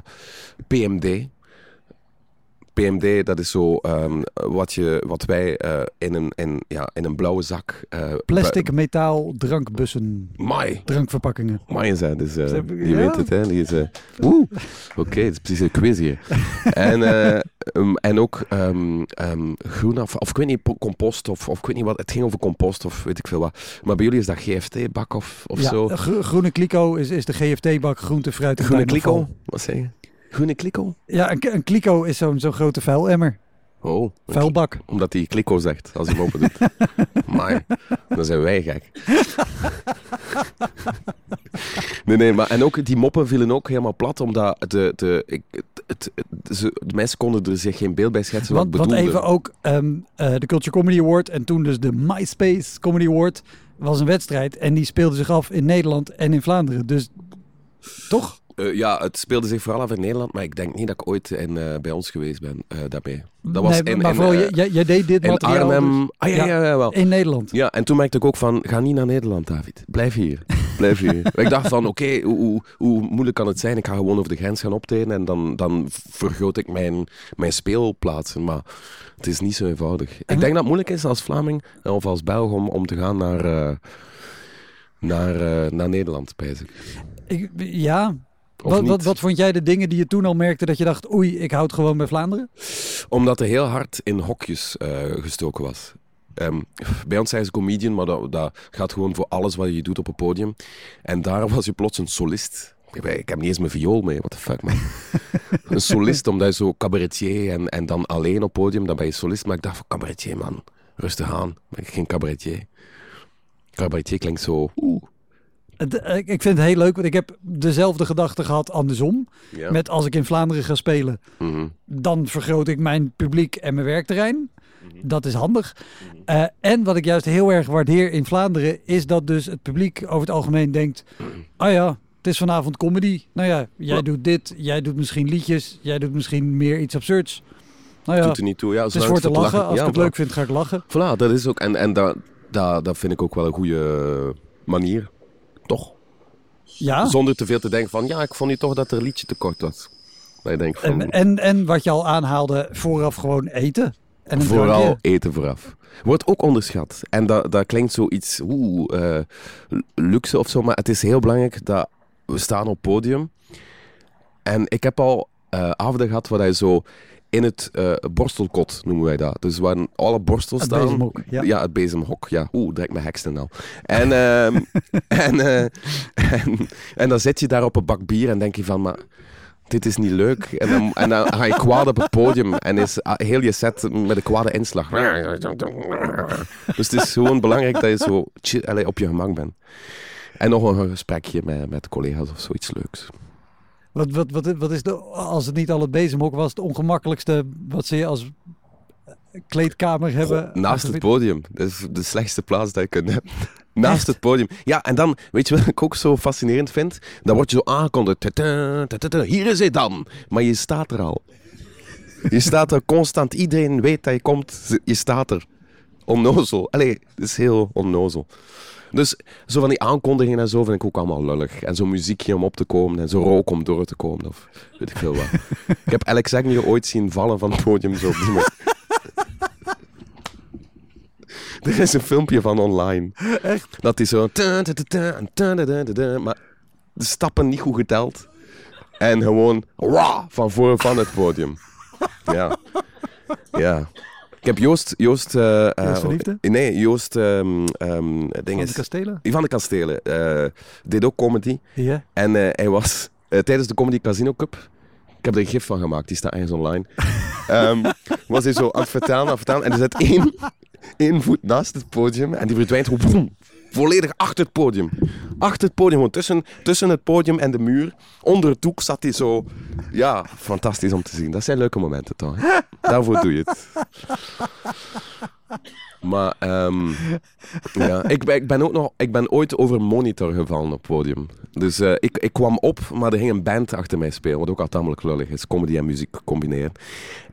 PMD. PMD, dat is zo ehm, wat, je, wat wij eh, in, een, in, ja, in een blauwe zak... eh, Plastic, metaal, drankbussen, bu- Mai. drankverpakkingen. Mai zijn, dus die ja. weet het, hè. Die is... eh, Oeh, oké, het is precies een quiz hier. en, ehm, en ook ehm ehm groenaf, of ik weet niet, po- compost, of, of ik weet niet wat, het ging over compost, of weet ik veel wat. Maar bij jullie is dat GFT-bak of, of ja, zo? gro- groene kliko is, is de GFT-bak groente, fruit en Groene kliko? Wat zeg je? Groene kliko? Ja, een, kliko is zo'n zo'n grote vuilemmer. Oh, Vuilbak. Omdat hij kliko zegt als hij hem open doet. maar dan zijn wij gek. nee, nee, maar en ook die moppen vielen ook helemaal plat, omdat de, de, ik, het, het, het- ze, de mensen konden er zich geen beeld bij schetsen wat Want, ik want bedoelde. even ook ehm, eh, de Culture Comedy Award en toen dus de MySpace Comedy Award was een wedstrijd en die speelde zich af in Nederland en in Vlaanderen. Dus toch? Eh, ja, het speelde zich vooral af in Nederland, maar ik denk niet dat ik ooit in, eh, bij ons geweest ben eh, daarmee. Dat was nee, in, maar in, vooral, jij- jij, jij deed dit in materiaal Arnhem. dus ah ja, Ja. ja, ja, wel. in Nederland. Ja, en toen merkte ik ook van, ga niet naar Nederland, David. Blijf hier. Blijf hier. ik dacht van, oké, hoe, hoe, hoe moeilijk kan het zijn? Ik ga gewoon over de grens gaan optreden en dan, dan vergroot ik mijn, mijn speelplaatsen. Maar het is niet zo eenvoudig. En- Ik denk dat het moeilijk is als Vlaming of als Belg om, om te gaan naar, naar, naar Nederland. Ik, ja. Wat, wat, wat vond jij de dingen die je toen al merkte dat je dacht, oei, ik houd gewoon bij Vlaanderen? Omdat er heel hard in hokjes eh, gestoken was. Ehm, bij ons zijn ze comedian, maar dat, dat gaat gewoon voor alles wat je doet op een podium. En daar was je plots een solist. Ik, ik heb niet eens mijn viool mee, what the fuck man. een solist, omdat je zo cabaretier en, en dan alleen op podium, dan ben je solist. Maar ik dacht van cabaretier man, rustig aan, ben ik geen cabaretier. Cabaretier klinkt zo... Oeh. Het- eh, Ik vind het heel leuk, want ik heb dezelfde gedachte gehad andersom. Ja. Met als ik in Vlaanderen ga spelen, Mhm. dan vergroot ik mijn publiek en mijn werkterrein. Dat is handig. Eh, en wat ik juist heel erg waardeer in Vlaanderen, is dat dus het publiek over het algemeen denkt: ah ja, het is vanavond comedy. Nou ja, jij Ja. doet dit, jij doet misschien liedjes, jij doet misschien meer iets absurds. Nou ja, Doet er niet toe. Ja, het is voor te lachen. Als Ja, ik het voilà. leuk vind, ga ik lachen. Voilà, dat is ook. En, en dat, dat, dat vind ik ook wel een goede manier. Toch? Ja. Zonder te veel te denken van, ja, ik vond nu toch dat er een liedje tekort was. Dat je denkt van, En, en, en wat je al aanhaalde, vooraf gewoon eten. En vooral drankje. eten vooraf. Wordt ook onderschat. En dat, dat klinkt zoiets, oeh, eh, luxe of zo. Maar het is heel belangrijk dat we staan op podium. En ik heb al eh avonden gehad waar je zo in het eh, borstelkot, noemen wij dat. Dus waar alle borstels Het staan. bezemhok, ja. het bezemhok. Ja, oeh, direct mijn heksen al. En, ehm, en, eh, en, en dan zit je daar op een bak bier en denk je van, maar dit is niet leuk. En dan, en dan ga je kwaad op het podium en is ah, heel je set met een kwade inslag. Dus het is gewoon belangrijk dat je zo chill, op je gemak bent. En nog een gesprekje met, met collega's of zoiets leuks. Wat, wat, wat, wat is de, als het niet al het bezemhok was, het ongemakkelijkste wat ze je als kleedkamer hebben? Naast het podium. Dat is de slechtste plaats dat je kunt hebben. Naast Echt? het podium. Ja, en dan, weet je wat ik ook zo fascinerend vind? Dan word je zo aangekondigd. Hier is hij dan. Maar je staat er al. Je staat er constant. Iedereen weet dat je komt. Je staat er. Onnozel. Allee, het is heel onnozel. Dus zo van die aankondigingen en zo vind ik ook allemaal lullig. En zo'n muziekje om op te komen en zo rook om door te komen. Of weet ik veel wat. ik heb Alex Agnew ooit zien vallen van het podium zo op die manier. Er is een filmpje van online. Echt? Dat hij zo... Maar de stappen niet goed geteld. En gewoon... Van voor van het podium. Ja. Ja. Ik heb Joost... Joost, eh, Joost van Liefde? Nee, Joost... ehm ehm ding Van de kastelen? Ivan de Kastelen. eh, deed ook comedy. En hij was tijdens de Comedy Casino Cup. Ik heb er een gif van gemaakt, die staat ergens online. Ehm, was hij zo aan het vertellen, aan het vertellen. En er zit één, één voet naast het podium. En die verdwijnt gewoon boem, volledig achter het podium. Achter het podium, gewoon tussen, tussen het podium en de muur. Onder het doek zat hij zo. Ja, fantastisch om te zien. Dat zijn leuke momenten toch? hè? Daarvoor doe je het. Maar ehm, ja, ik, ben- ik, ben ook nog, ik ben ooit over een monitor gevallen op het podium. Dus eh, ik, ik kwam op, maar er ging een band achter mij spelen, wat ook al tamelijk lullig is. Comedy en muziek combineren.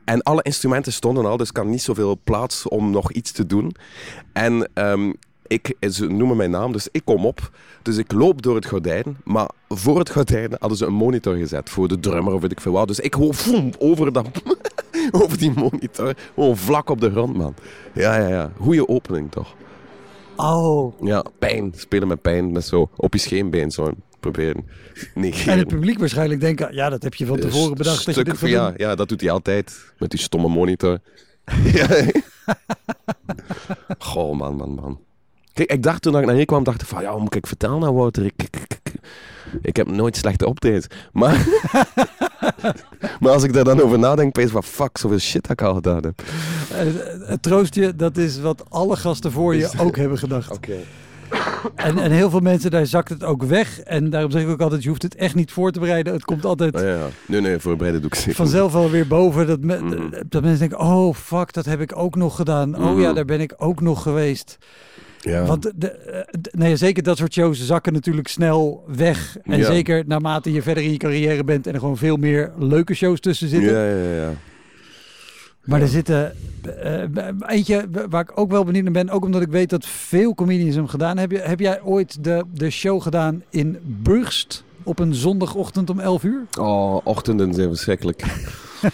En alle instrumenten stonden al, dus ik had niet zoveel plaats om nog iets te doen. En ehm, ik, ze noemen mijn naam, dus ik kom op. Dus ik loop door het gordijn, maar voor het gordijn hadden ze een monitor gezet voor de drummer of weet ik veel wat. Dus ik gewoon voem, over, dat, over die monitor, gewoon vlak op de grond, man. Ja, ja, ja. Goeie opening, toch? Oh. Ja, pijn. Spelen met pijn, met zo op je scheenbeen zo proberen negeren. En het publiek waarschijnlijk denken, ja, dat heb je van tevoren bedacht dat je Stuk dit van- wil ja, ja, dat doet hij altijd. Met die stomme monitor. ja. Goh, man, man, man. Kijk, ik dacht toen ik naar hier kwam, dacht ik van, ja, moet ik vertellen nou, Wouter? Ik, ik, ik, ik- heb nooit slechte optredens. Maar, maar als ik daar dan over nadenk, pees van, fuck, zoveel shit dat ik al gedaan heb. Eh, Het troost je, dat is wat alle gasten voor je ook hebben gedacht. Oké. En, en heel veel mensen, daar zakt het ook weg. En daarom zeg ik ook altijd, je hoeft het echt niet voor te bereiden. Het komt altijd Oh, ja, ja. Nee, nee, voorbereiden doe ik zeker vanzelf wel weer boven. Dat, me- Mhm. dat mensen denken, oh fuck, dat heb ik ook nog gedaan. Oh ja, Mhm. daar ben ik ook nog geweest. Ja. Want de, eh, de- nee, zeker dat soort shows zakken natuurlijk snel weg. En Ja. zeker naarmate je verder in je carrière bent en er gewoon veel meer leuke shows tussen zitten. ja, ja, ja. Maar Ja. er zitten eh, eentje waar ik ook wel benieuwd naar ben, ook omdat ik weet dat veel comedians hem gedaan hebben. Heb jij ooit de, de show gedaan in Burgst op een zondagochtend om 11 uur? Oh, ochtenden zijn verschrikkelijk.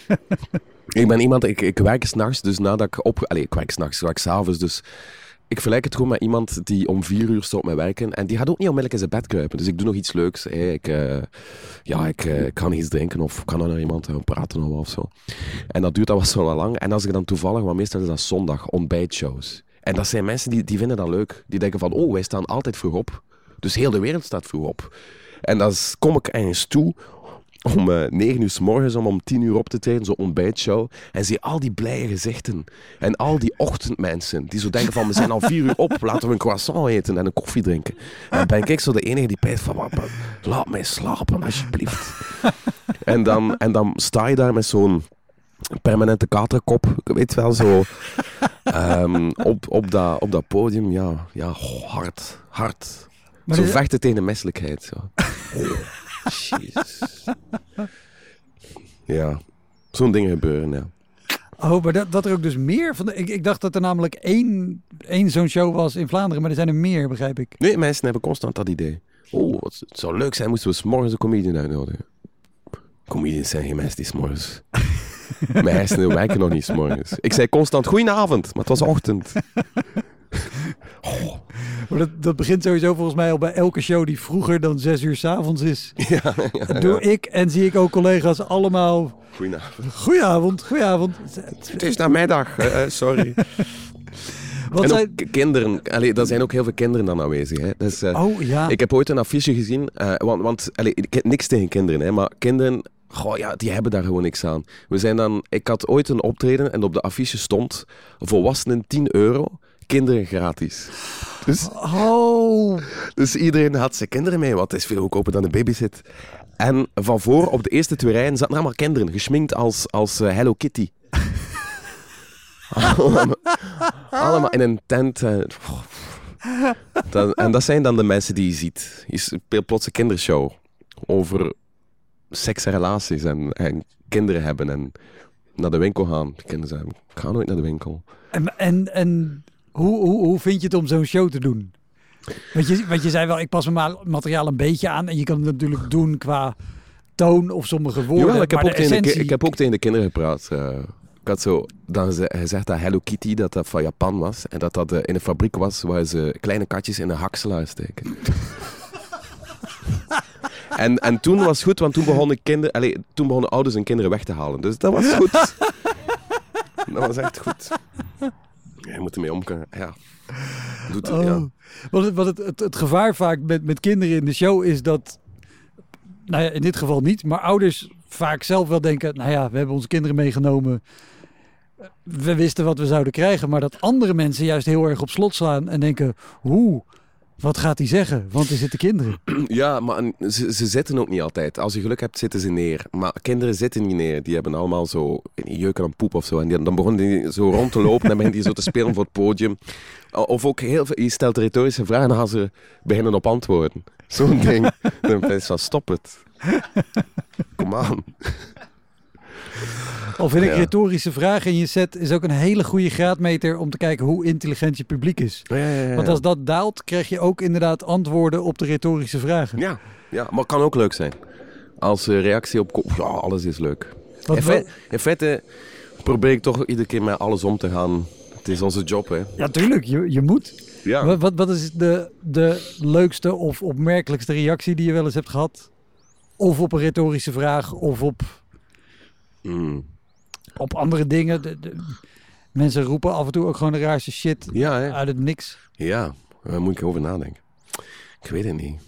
ik ben iemand, ik, ik werk s'nachts, dus nadat ik op... Allee, ik werk s'nachts, ik werk s'avonds, dus... Ik vergelijk het gewoon met iemand die om vier uur stopt met werken. En die gaat ook niet onmiddellijk in zijn bed kruipen. Dus ik doe nog iets leuks. Ik, eh, ja, ik, eh, kan iets drinken of kan naar iemand gaan praten of, of zo. En dat duurt dan wel zo lang. En als ik dan toevallig, want meestal is dat zondag, ontbijtshows. En dat zijn mensen die, die vinden dat leuk. Die denken van, oh, wij staan altijd vroeg op. Dus heel de wereld staat vroeg op. En dan kom ik ergens toe om eh 9 uur s morgens om om 10 uur op te treden, zo'n ontbijtshow. En zie al die blije gezichten. En al die ochtendmensen die zo denken van, we zijn al 4 uur op, laten we een croissant eten en een koffie drinken. En dan ben ik zo de enige die pijst van, "Wat, wat, laat mij slapen alsjeblieft. en, dan, en dan sta je daar met zo'n permanente katerkop, ik weet wel, zo ehm, op, op, dat, op dat podium, ja, ja hard, hard. Maar zo vechten tegen de menselijkheid. Zo. Jezus. Ja, zo'n dingen gebeuren, ja. Oh, maar dat, dat er ook dus meer van. De, ik, ik dacht dat er namelijk één, één zo'n show was in Vlaanderen, maar er zijn er meer, begrijp ik. Nee, mensen hebben constant dat idee. Oh, wat, het zou leuk zijn moesten we 's morgens een comedian uitnodigen. Comedians zijn geen mensen die 's morgens... Mijn hersenen werken nog niet 's morgens. Ik zei constant goedenavond, maar het was ochtend. Maar dat, dat begint sowieso volgens mij al bij elke show die vroeger dan zes uur s'avonds is. Ja, ja, ja. Doe ik en zie ik ook collega's allemaal... Goedenavond. Goedenavond, goedenavond. Het is namiddag, eh, eh, sorry. Wat zijn... kinderen, allee, er zijn ook heel veel kinderen dan aanwezig. Hè. Dus, eh, Oh ja. Ik heb ooit een affiche gezien, want, want allee, ik heb niks tegen kinderen, hè, maar kinderen, goh, ja, die hebben daar gewoon niks aan. We zijn dan, ik had ooit een optreden en op de affiche stond volwassenen 10 euro, kinderen gratis. Dus, Oh, dus iedereen had zijn kinderen mee, want het is veel goedkoper dan een babysit. En van voor op de eerste twee rijen zaten er allemaal kinderen, geschminkt als, als eh, Hello Kitty. allemaal, allemaal in een tent. eh, dan- en dat zijn dan de mensen die je ziet. Je speelt plots een kindershow over seks en relaties en, en kinderen hebben en naar de winkel gaan. De kinderen zeggen, ik ga nooit naar de winkel. en, en, en hoe, hoe, hoe vind je het om zo'n show te doen? Want je, want je zei wel, ik pas mijn ma- materiaal een beetje aan. En je kan het natuurlijk doen qua toon of sommige woorden. Jawel, ik heb, maar ook de ik heb ook tegen de kinderen gepraat. eh. ik had zo dan ze- gezegd dat Hello Kitty dat dat van Japan was. En dat dat eh, in een fabriek was waar ze kleine katjes in een hakselaar steken. en, en toen was het goed, want toen begonnen, kinder, allee, toen begonnen ouders hun kinderen weg te halen. Dus dat was goed. dat was echt goed. Je moet ermee om kunnen. Ja. Doet, Oh. ja. Het, want het, het, het gevaar vaak met, met kinderen in de show is dat, nou ja, in dit geval niet, maar ouders vaak zelf wel denken, nou ja, we hebben onze kinderen meegenomen, we wisten wat we zouden krijgen, maar dat andere mensen juist heel erg op slot slaan en denken, hoe, wat gaat hij zeggen? Want er zitten kinderen. Ja, maar ze, ze zitten ook niet altijd. Als je geluk hebt, zitten ze neer. Maar kinderen zitten niet neer. Die hebben allemaal zo een jeuken aan poep of zo. En die, dan begonnen die zo rond te lopen en beginnen die zo te spelen voor het podium. Of ook heel veel, je stelt retorische vragen en gaan ze beginnen op antwoorden. Zo'n ding. Dan ben je van, stop het. Kom aan. Al vind ik Ja. retorische vragen in je set is ook een hele goede graadmeter om te kijken hoe intelligent je publiek is. Ja, ja, ja, Want als dat daalt, krijg je ook inderdaad antwoorden op de retorische vragen. ja, ja, maar het kan ook leuk zijn. Als eh, reactie op... Ja, alles is leuk. Fe- in feite probeer ik toch iedere keer met alles om te gaan. Het is onze job, hè. ja, tuurlijk, je, je moet. Ja. Wat, wat, wat is de, de leukste of opmerkelijkste reactie die je wel eens hebt gehad? Of op een retorische vraag, of op, Mm. op andere dingen. De, de- mensen roepen af en toe ook gewoon de raarste shit Ja, hè? uit het niks. Ja, daar moet ik over nadenken. Ik weet het niet.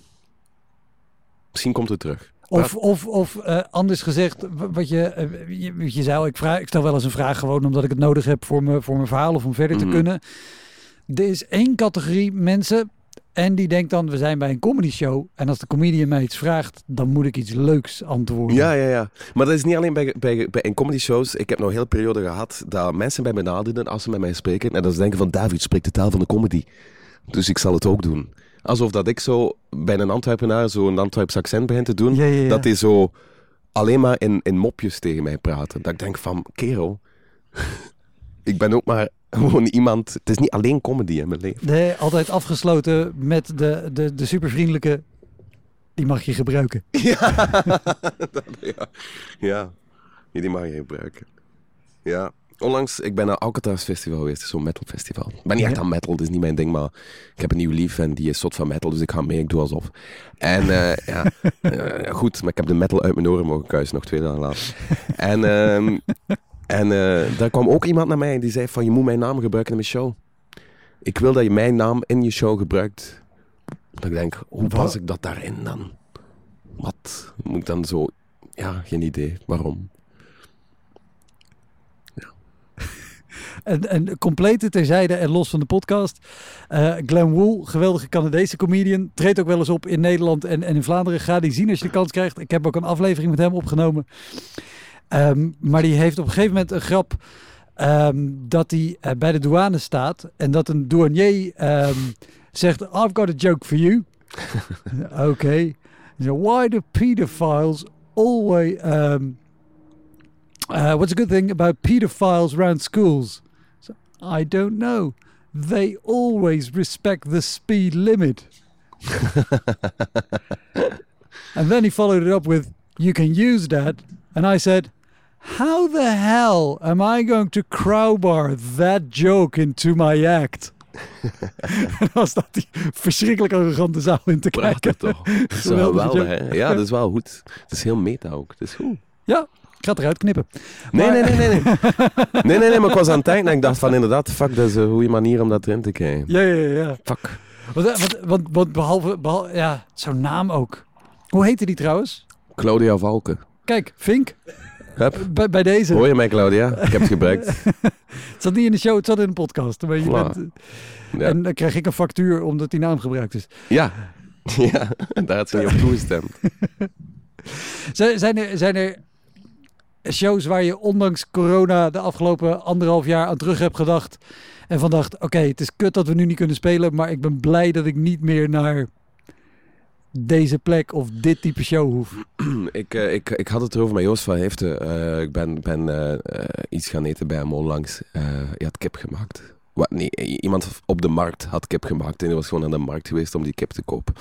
Misschien komt het terug. Of, of, of eh, anders gezegd, wat je, eh, je, je zei, ik, vraag, ik stel wel eens een vraag gewoon omdat ik het nodig heb voor, me, voor mijn verhaal of om verder te kunnen. Er is één categorie mensen en die denkt dan, we zijn bij een comedy show en als de comedian mij iets vraagt, dan moet ik iets leuks antwoorden. Ja, ja, ja. Maar dat is niet alleen bij, bij, bij in comedy shows. Ik heb nog een hele periode gehad dat mensen bij mij nadenken als ze met mij spreken. En dat ze denken van, David spreekt de taal van de comedy. Dus ik zal het ook doen. Alsof dat ik zo bij een Antwerpenaar zo'n Antwerps accent begin te doen. Ja, ja, ja. Dat die zo alleen maar in, in mopjes tegen mij praten. Dat ik denk van, kerel, ik ben ook maar gewoon iemand... Het is niet alleen comedy in mijn leven. Nee, altijd afgesloten met de, de, de supervriendelijke, die mag je gebruiken. Ja. ja. ja. Ja, die mag je gebruiken. Ja. Onlangs, ik ben naar Alcatraz Festival geweest, zo'n metal festival. Ik ben niet echt aan metal, dat is niet mijn ding, maar ik heb een nieuw lief en die is soort van metal, dus ik ga mee, ik doe alsof. En eh, ja, eh, goed, maar ik heb de metal uit mijn oren mogen kuisen, nog twee dagen later. En, ehm, en eh, daar kwam ook iemand naar mij en die zei van, je moet mijn naam gebruiken in mijn show. Ik wil dat je mijn naam in je show gebruikt. Dat ik denk, hoe pas ik dat daarin dan? Wat moet ik dan zo... Ja, geen idee. Waarom? En, en complete terzijde en los van de podcast. eh Glenn Wool, geweldige Canadese comedian. Treedt ook wel eens op in Nederland en, en in Vlaanderen. Ga die zien als je de kans krijgt. Ik heb ook een aflevering met hem opgenomen. Ehm, maar die heeft op een gegeven moment een grap... ehm, dat hij eh, bij de douane staat. En dat een douanier ehm, zegt... I've got a joke for you. Oké. Okay. Why do pedophiles always... uh, what's a good thing about pedophiles around schools? So, I don't know. They always respect the speed limit. and then he followed it up with, You can use that. And I said, How the hell am I going to crowbar that joke into my act? en dan staat die verschrikkelijk arrogante zaal in te kijken. Prachtig toch? Dat is wel Geweldig, hè? Ja, dat is wel goed. Het is heel meta ook. Het is goed. Ja, ik ga het eruit knippen. Nee, Maar- nee, nee, nee, nee. Nee, nee, nee, maar ik was aan het denken en ik dacht van inderdaad, fuck, dat is een goede manier om dat erin te krijgen. Ja, ja, ja. Fuck. Want, want, want, behalve, behalve, ja, zo'n naam ook. Hoe heette die trouwens? Claudia Valken. Kijk, Vink. Bij, bij deze. Hoor je mij, Claudia? Ik heb het gebruikt. Het zat niet in de show, het zat in een podcast. Maar je Wow. bent, Ja. En dan krijg ik een factuur omdat die naam gebruikt is. Ja. Ja, daar had ze niet op toegestemd. Zijn, zijn, er, zijn er shows waar je ondanks corona de afgelopen anderhalf jaar aan terug hebt gedacht en van dacht, oké, het is kut dat we nu niet kunnen spelen, maar ik ben blij dat ik niet meer naar deze plek of dit type show hoef. ik, eh, ik, ik had het erover met Joost van Hefte. Eh, ik ben, ben eh, iets gaan eten bij hem onlangs. Je had kip gemaakt. Wat, nee, iemand op de markt had kip gemaakt en die was gewoon aan de markt geweest om die kip te kopen.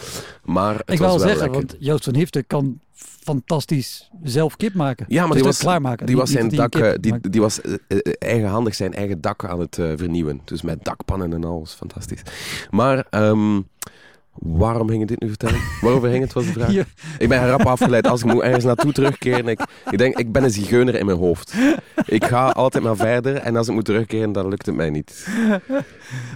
Maar ik wil wel zeggen, lekker. want Joost van Hifte kan fantastisch zelf kip maken. Ja, maar Dus die was, klaarmaken. die was zijn hij dak, die, die was eigenhandig zijn eigen dak aan het vernieuwen. Dus met dakpannen en alles. Fantastisch. Maar ehm, waarom ging ik dit nu vertellen? Waarover ging het, was de vraag. Ik ben rap afgeleid. Als ik moet ergens naartoe terugkeren, ik, ik denk, ik ben een zigeuner in mijn hoofd. Ik ga altijd maar verder en als ik moet terugkeren, dan lukt het mij niet.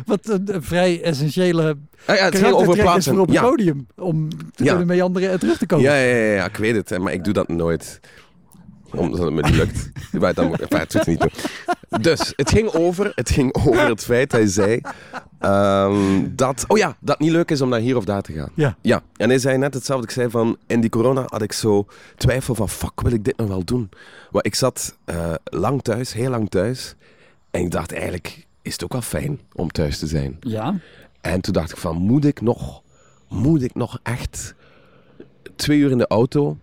Wat een, een vrij essentiële Ah, ja, het ging over plaatsen. voor op het Ja, podium. Om te Ja. kunnen meanderen en terug te komen. ja, ja, ja, ja, ik weet het, maar ik doe dat nooit. Omdat het me niet lukt. Dan het doet niet. Dus, het ging, over, het ging over het feit, hij zei, ehm, dat, oh ja, dat het niet leuk is om naar hier of daar te gaan. Ja. Ja, en hij zei net hetzelfde. Ik zei van, in die corona had ik zo twijfel van, fuck, wil ik dit nog wel doen? Maar ik zat eh, lang thuis, heel lang thuis. En ik dacht, eigenlijk is het ook wel fijn om thuis te zijn. Ja. En toen dacht ik van, moet ik nog, moet ik nog echt twee uur in de auto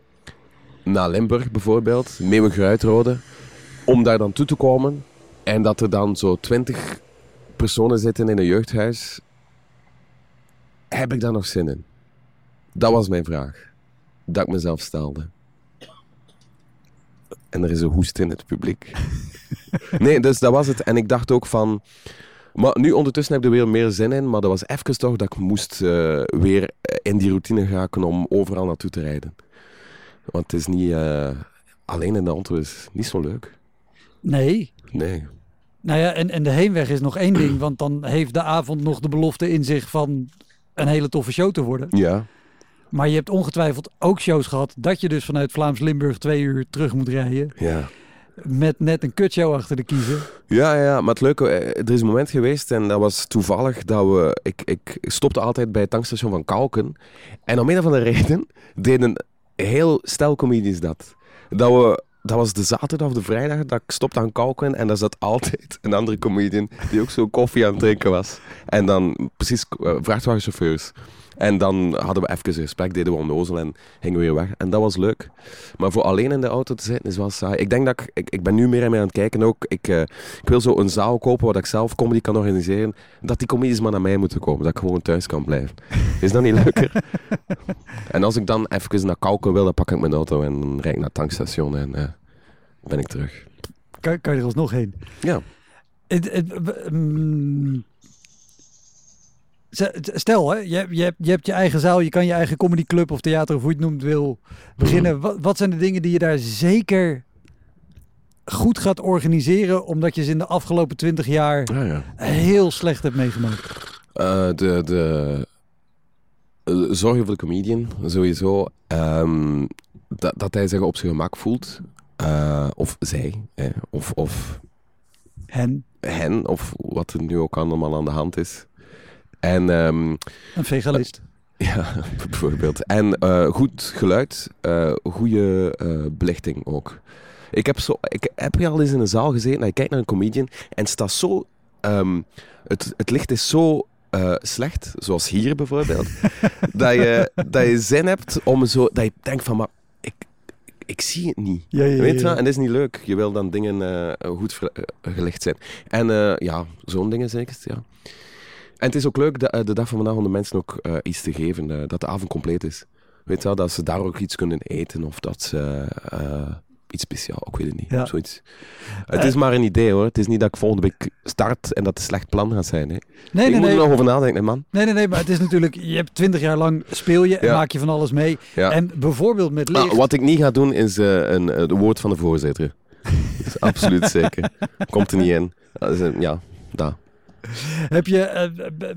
naar Limburg bijvoorbeeld, Meeuwen-Gruitrode, om daar dan toe te komen en dat er dan zo twintig personen zitten in een jeugdhuis. Heb ik daar nog zin in? Dat was mijn vraag. Dat ik mezelf stelde. En er is een hoest in het publiek. nee, dus dat was het. En ik dacht ook van... Maar nu ondertussen heb ik er weer meer zin in. Maar dat was even toch dat ik moest eh, weer in die routine geraken om overal naartoe te rijden. Want het is niet... eh, alleen in de auto is niet zo leuk. Nee. Nee. Nou ja, en, en de heenweg is nog één ding. Want dan heeft de avond nog de belofte in zich van een hele toffe show te worden. Ja. Maar je hebt ongetwijfeld ook shows gehad dat je dus vanuit Vlaams-Limburg twee uur terug moet rijden. Ja. Met net een kutshow achter de kiezen. Ja, ja, maar het leuke, eh, er is een moment geweest en dat was toevallig dat we, ik, ik stopte altijd bij het tankstation van Kalken en om een of andere reden deden heel stel comedies dat. Dat we, dat was de zaterdag of de vrijdag dat ik stopte aan Kalken en daar zat altijd een andere comedian die ook zo koffie aan het drinken was. En dan precies eh, vrachtwagenchauffeurs. En dan hadden we even een gesprek, deden we onnozel en gingen we weer weg. En dat was leuk. Maar voor alleen in de auto te zitten is wel saai. Ik denk dat ik, ik, ik ben nu meer en meer aan het kijken ook. Ik, eh, ik wil zo een zaal kopen waar ik zelf comedy kan organiseren. Dat die comedies maar naar mij moeten komen. Dat ik gewoon thuis kan blijven. Is dat niet leuker? en als ik dan even naar Kalken wil, dan pak ik mijn auto en dan rijd ik naar het tankstation en eh, ben ik terug. Kan, kan je er alsnog heen. Ja. Het, het, w- mm, Stel, hè, je, hebt- je, je hebt je eigen zaal, je kan je eigen comedyclub of theater of hoe je het noemt wil beginnen. Wat, wat zijn de dingen die je daar zeker goed gaat organiseren, omdat je ze in de afgelopen twintig jaar Ja, ja. heel slecht hebt meegemaakt? Eh, de, de eh, zorgen voor de comedian, sowieso. Ehm, dat, dat hij zich op zijn gemak voelt. Eh, of zij. hè, of, of Hen, hen. Of wat er nu ook allemaal aan de hand is. En ehm, een vegalist. ja, bijvoorbeeld. En eh, goed geluid. eh goede eh, belichting ook. Ik heb, zo, ik heb hier al eens in een zaal gezeten en ik kijk naar een comedian en het staat zo... ehm, het, het licht is zo slecht, zoals hier bijvoorbeeld, dat, je, dat je zin hebt om zo... Dat je denkt van, maar ik, ik zie het niet. Ja, ja, ja, Weet je wel? En dat is niet leuk. Je wil dan dingen goed gelicht zijn. En ja, zo'n dingen zeker, ja. En het is ook leuk dat, eh, de dag van vandaag om de mensen ook eh, iets te geven, eh, dat de avond compleet is. Weet je wel, dat ze daar ook iets kunnen eten of dat ze... iets speciaals. Ik weet het niet. Ja. Zoiets. Het is maar een idee hoor. Het is niet dat ik volgende week start en dat het een slecht plan gaat zijn. Hè. Nee, ik nee, moet nee. er nog over nadenken, man. Nee, nee, nee, maar het is natuurlijk, je hebt twintig jaar lang speel je en Ja. maak je van alles mee. Ja. En bijvoorbeeld met licht. Ah, wat ik niet ga doen is een, het woord van de voorzitter. Dat is absoluut zeker. Komt er niet in. Dat is een- ja, daar. Heb je, eh,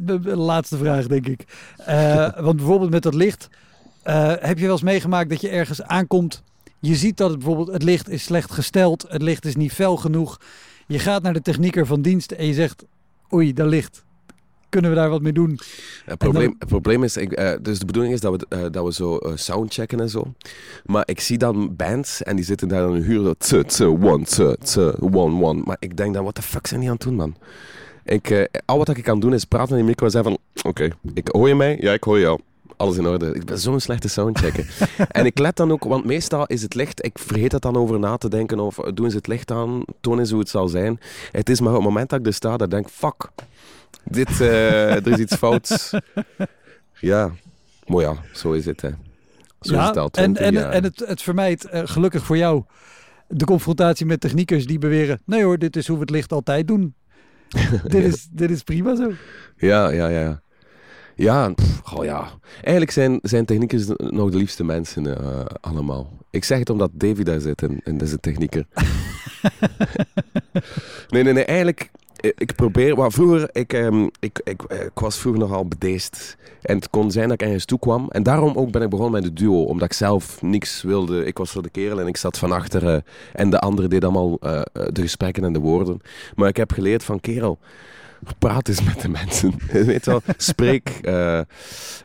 b- laatste vraag denk ik. Eh, want bijvoorbeeld met dat licht, eh, heb je wel eens meegemaakt dat je ergens aankomt, je ziet dat het bijvoorbeeld, het licht is slecht gesteld, het licht is niet fel genoeg. Je gaat naar de technieker van dienst en je zegt, oei, dat licht, kunnen we daar wat mee doen? Het probleem, het probleem is, ik, dus de bedoeling is dat we, dat we zo eh, soundchecken en zo. Maar ik zie dan bands en die zitten daar dan een uur zo, tse, tse, one, tse, one, one. Maar ik denk dan, wat de fuck zijn die aan het doen, man? Ik, eh, al wat ik kan doen is praten in de micro en zeggen van, oké, ik hoor je mij? Ja, ik hoor jou. Alles in orde. Ik ben zo'n slechte soundchecker. en ik let dan ook, want meestal is het licht, ik vergeet het dan over na te denken of doen ze het licht aan, tonen ze hoe het zal zijn. Het is maar op het moment dat ik er sta, dat ik denk, fuck, dit, eh, er is iets fouts. Ja, maar ja, zo is het. Hè. Zo is het al en, 20 en, jaar. en het, het vermijdt, eh, gelukkig voor jou, de confrontatie met techniekers die beweren, nee hoor, dit is hoe we het licht altijd doen. dit, is, dit is prima zo. Ja, ja, ja. Ja, pff, oh ja. Eigenlijk zijn, zijn techniekers nog de liefste mensen eh, allemaal. Ik zeg het omdat Davy daar zit en, en dat is een technieker. nee, nee, nee. Eigenlijk, ik probeer... Maar vroeger, ik, ehm, ik, ik, eh, ik was vroeger nogal bedeesd. En het kon zijn dat ik ergens toe kwam. En daarom ook ben ik begonnen met de duo. Omdat ik zelf niks wilde. Ik was voor de kerel en ik zat van achteren. En de andere deed allemaal eh, eh, de gesprekken en de woorden. Maar ik heb geleerd van kerel... Praat eens met de mensen. Weet wel, spreek. eh,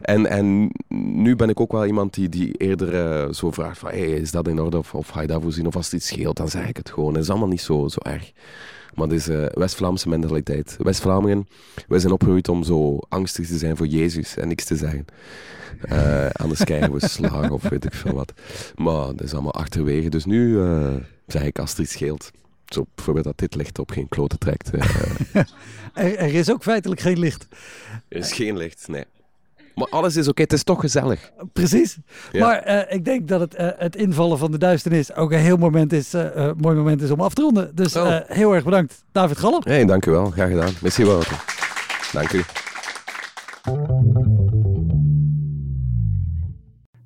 en, en nu ben ik ook wel iemand die, die eerder eh, zo vraagt van... Hey, is dat in orde of, of ga je dat voorzien? Of als het iets scheelt, dan zeg ik het gewoon. Het is allemaal niet zo, zo erg. Maar het is eh, West-Vlaamse mentaliteit. West-Vlamingen, wij zijn opgegroeid om zo angstig te zijn voor Jezus en niks te zeggen. Anders krijgen we slag of weet ik veel wat. Maar dat is allemaal achterwege. Dus nu zeg ik als er iets scheelt. Zo bijvoorbeeld dat dit licht op geen kloten trekt. eh, Er, er is ook feitelijk geen licht. er is geen licht, nee. Maar alles is oké, het is toch gezellig. Precies. Ja. Maar eh, ik denk dat het, eh, het invallen van de duisternis ook een heel moment is, mooi moment is om af te ronden. Dus Oh. eh, heel erg bedankt, David Gallen. Hé, hey, dank u wel. Graag gedaan. Merci wel. Dank u.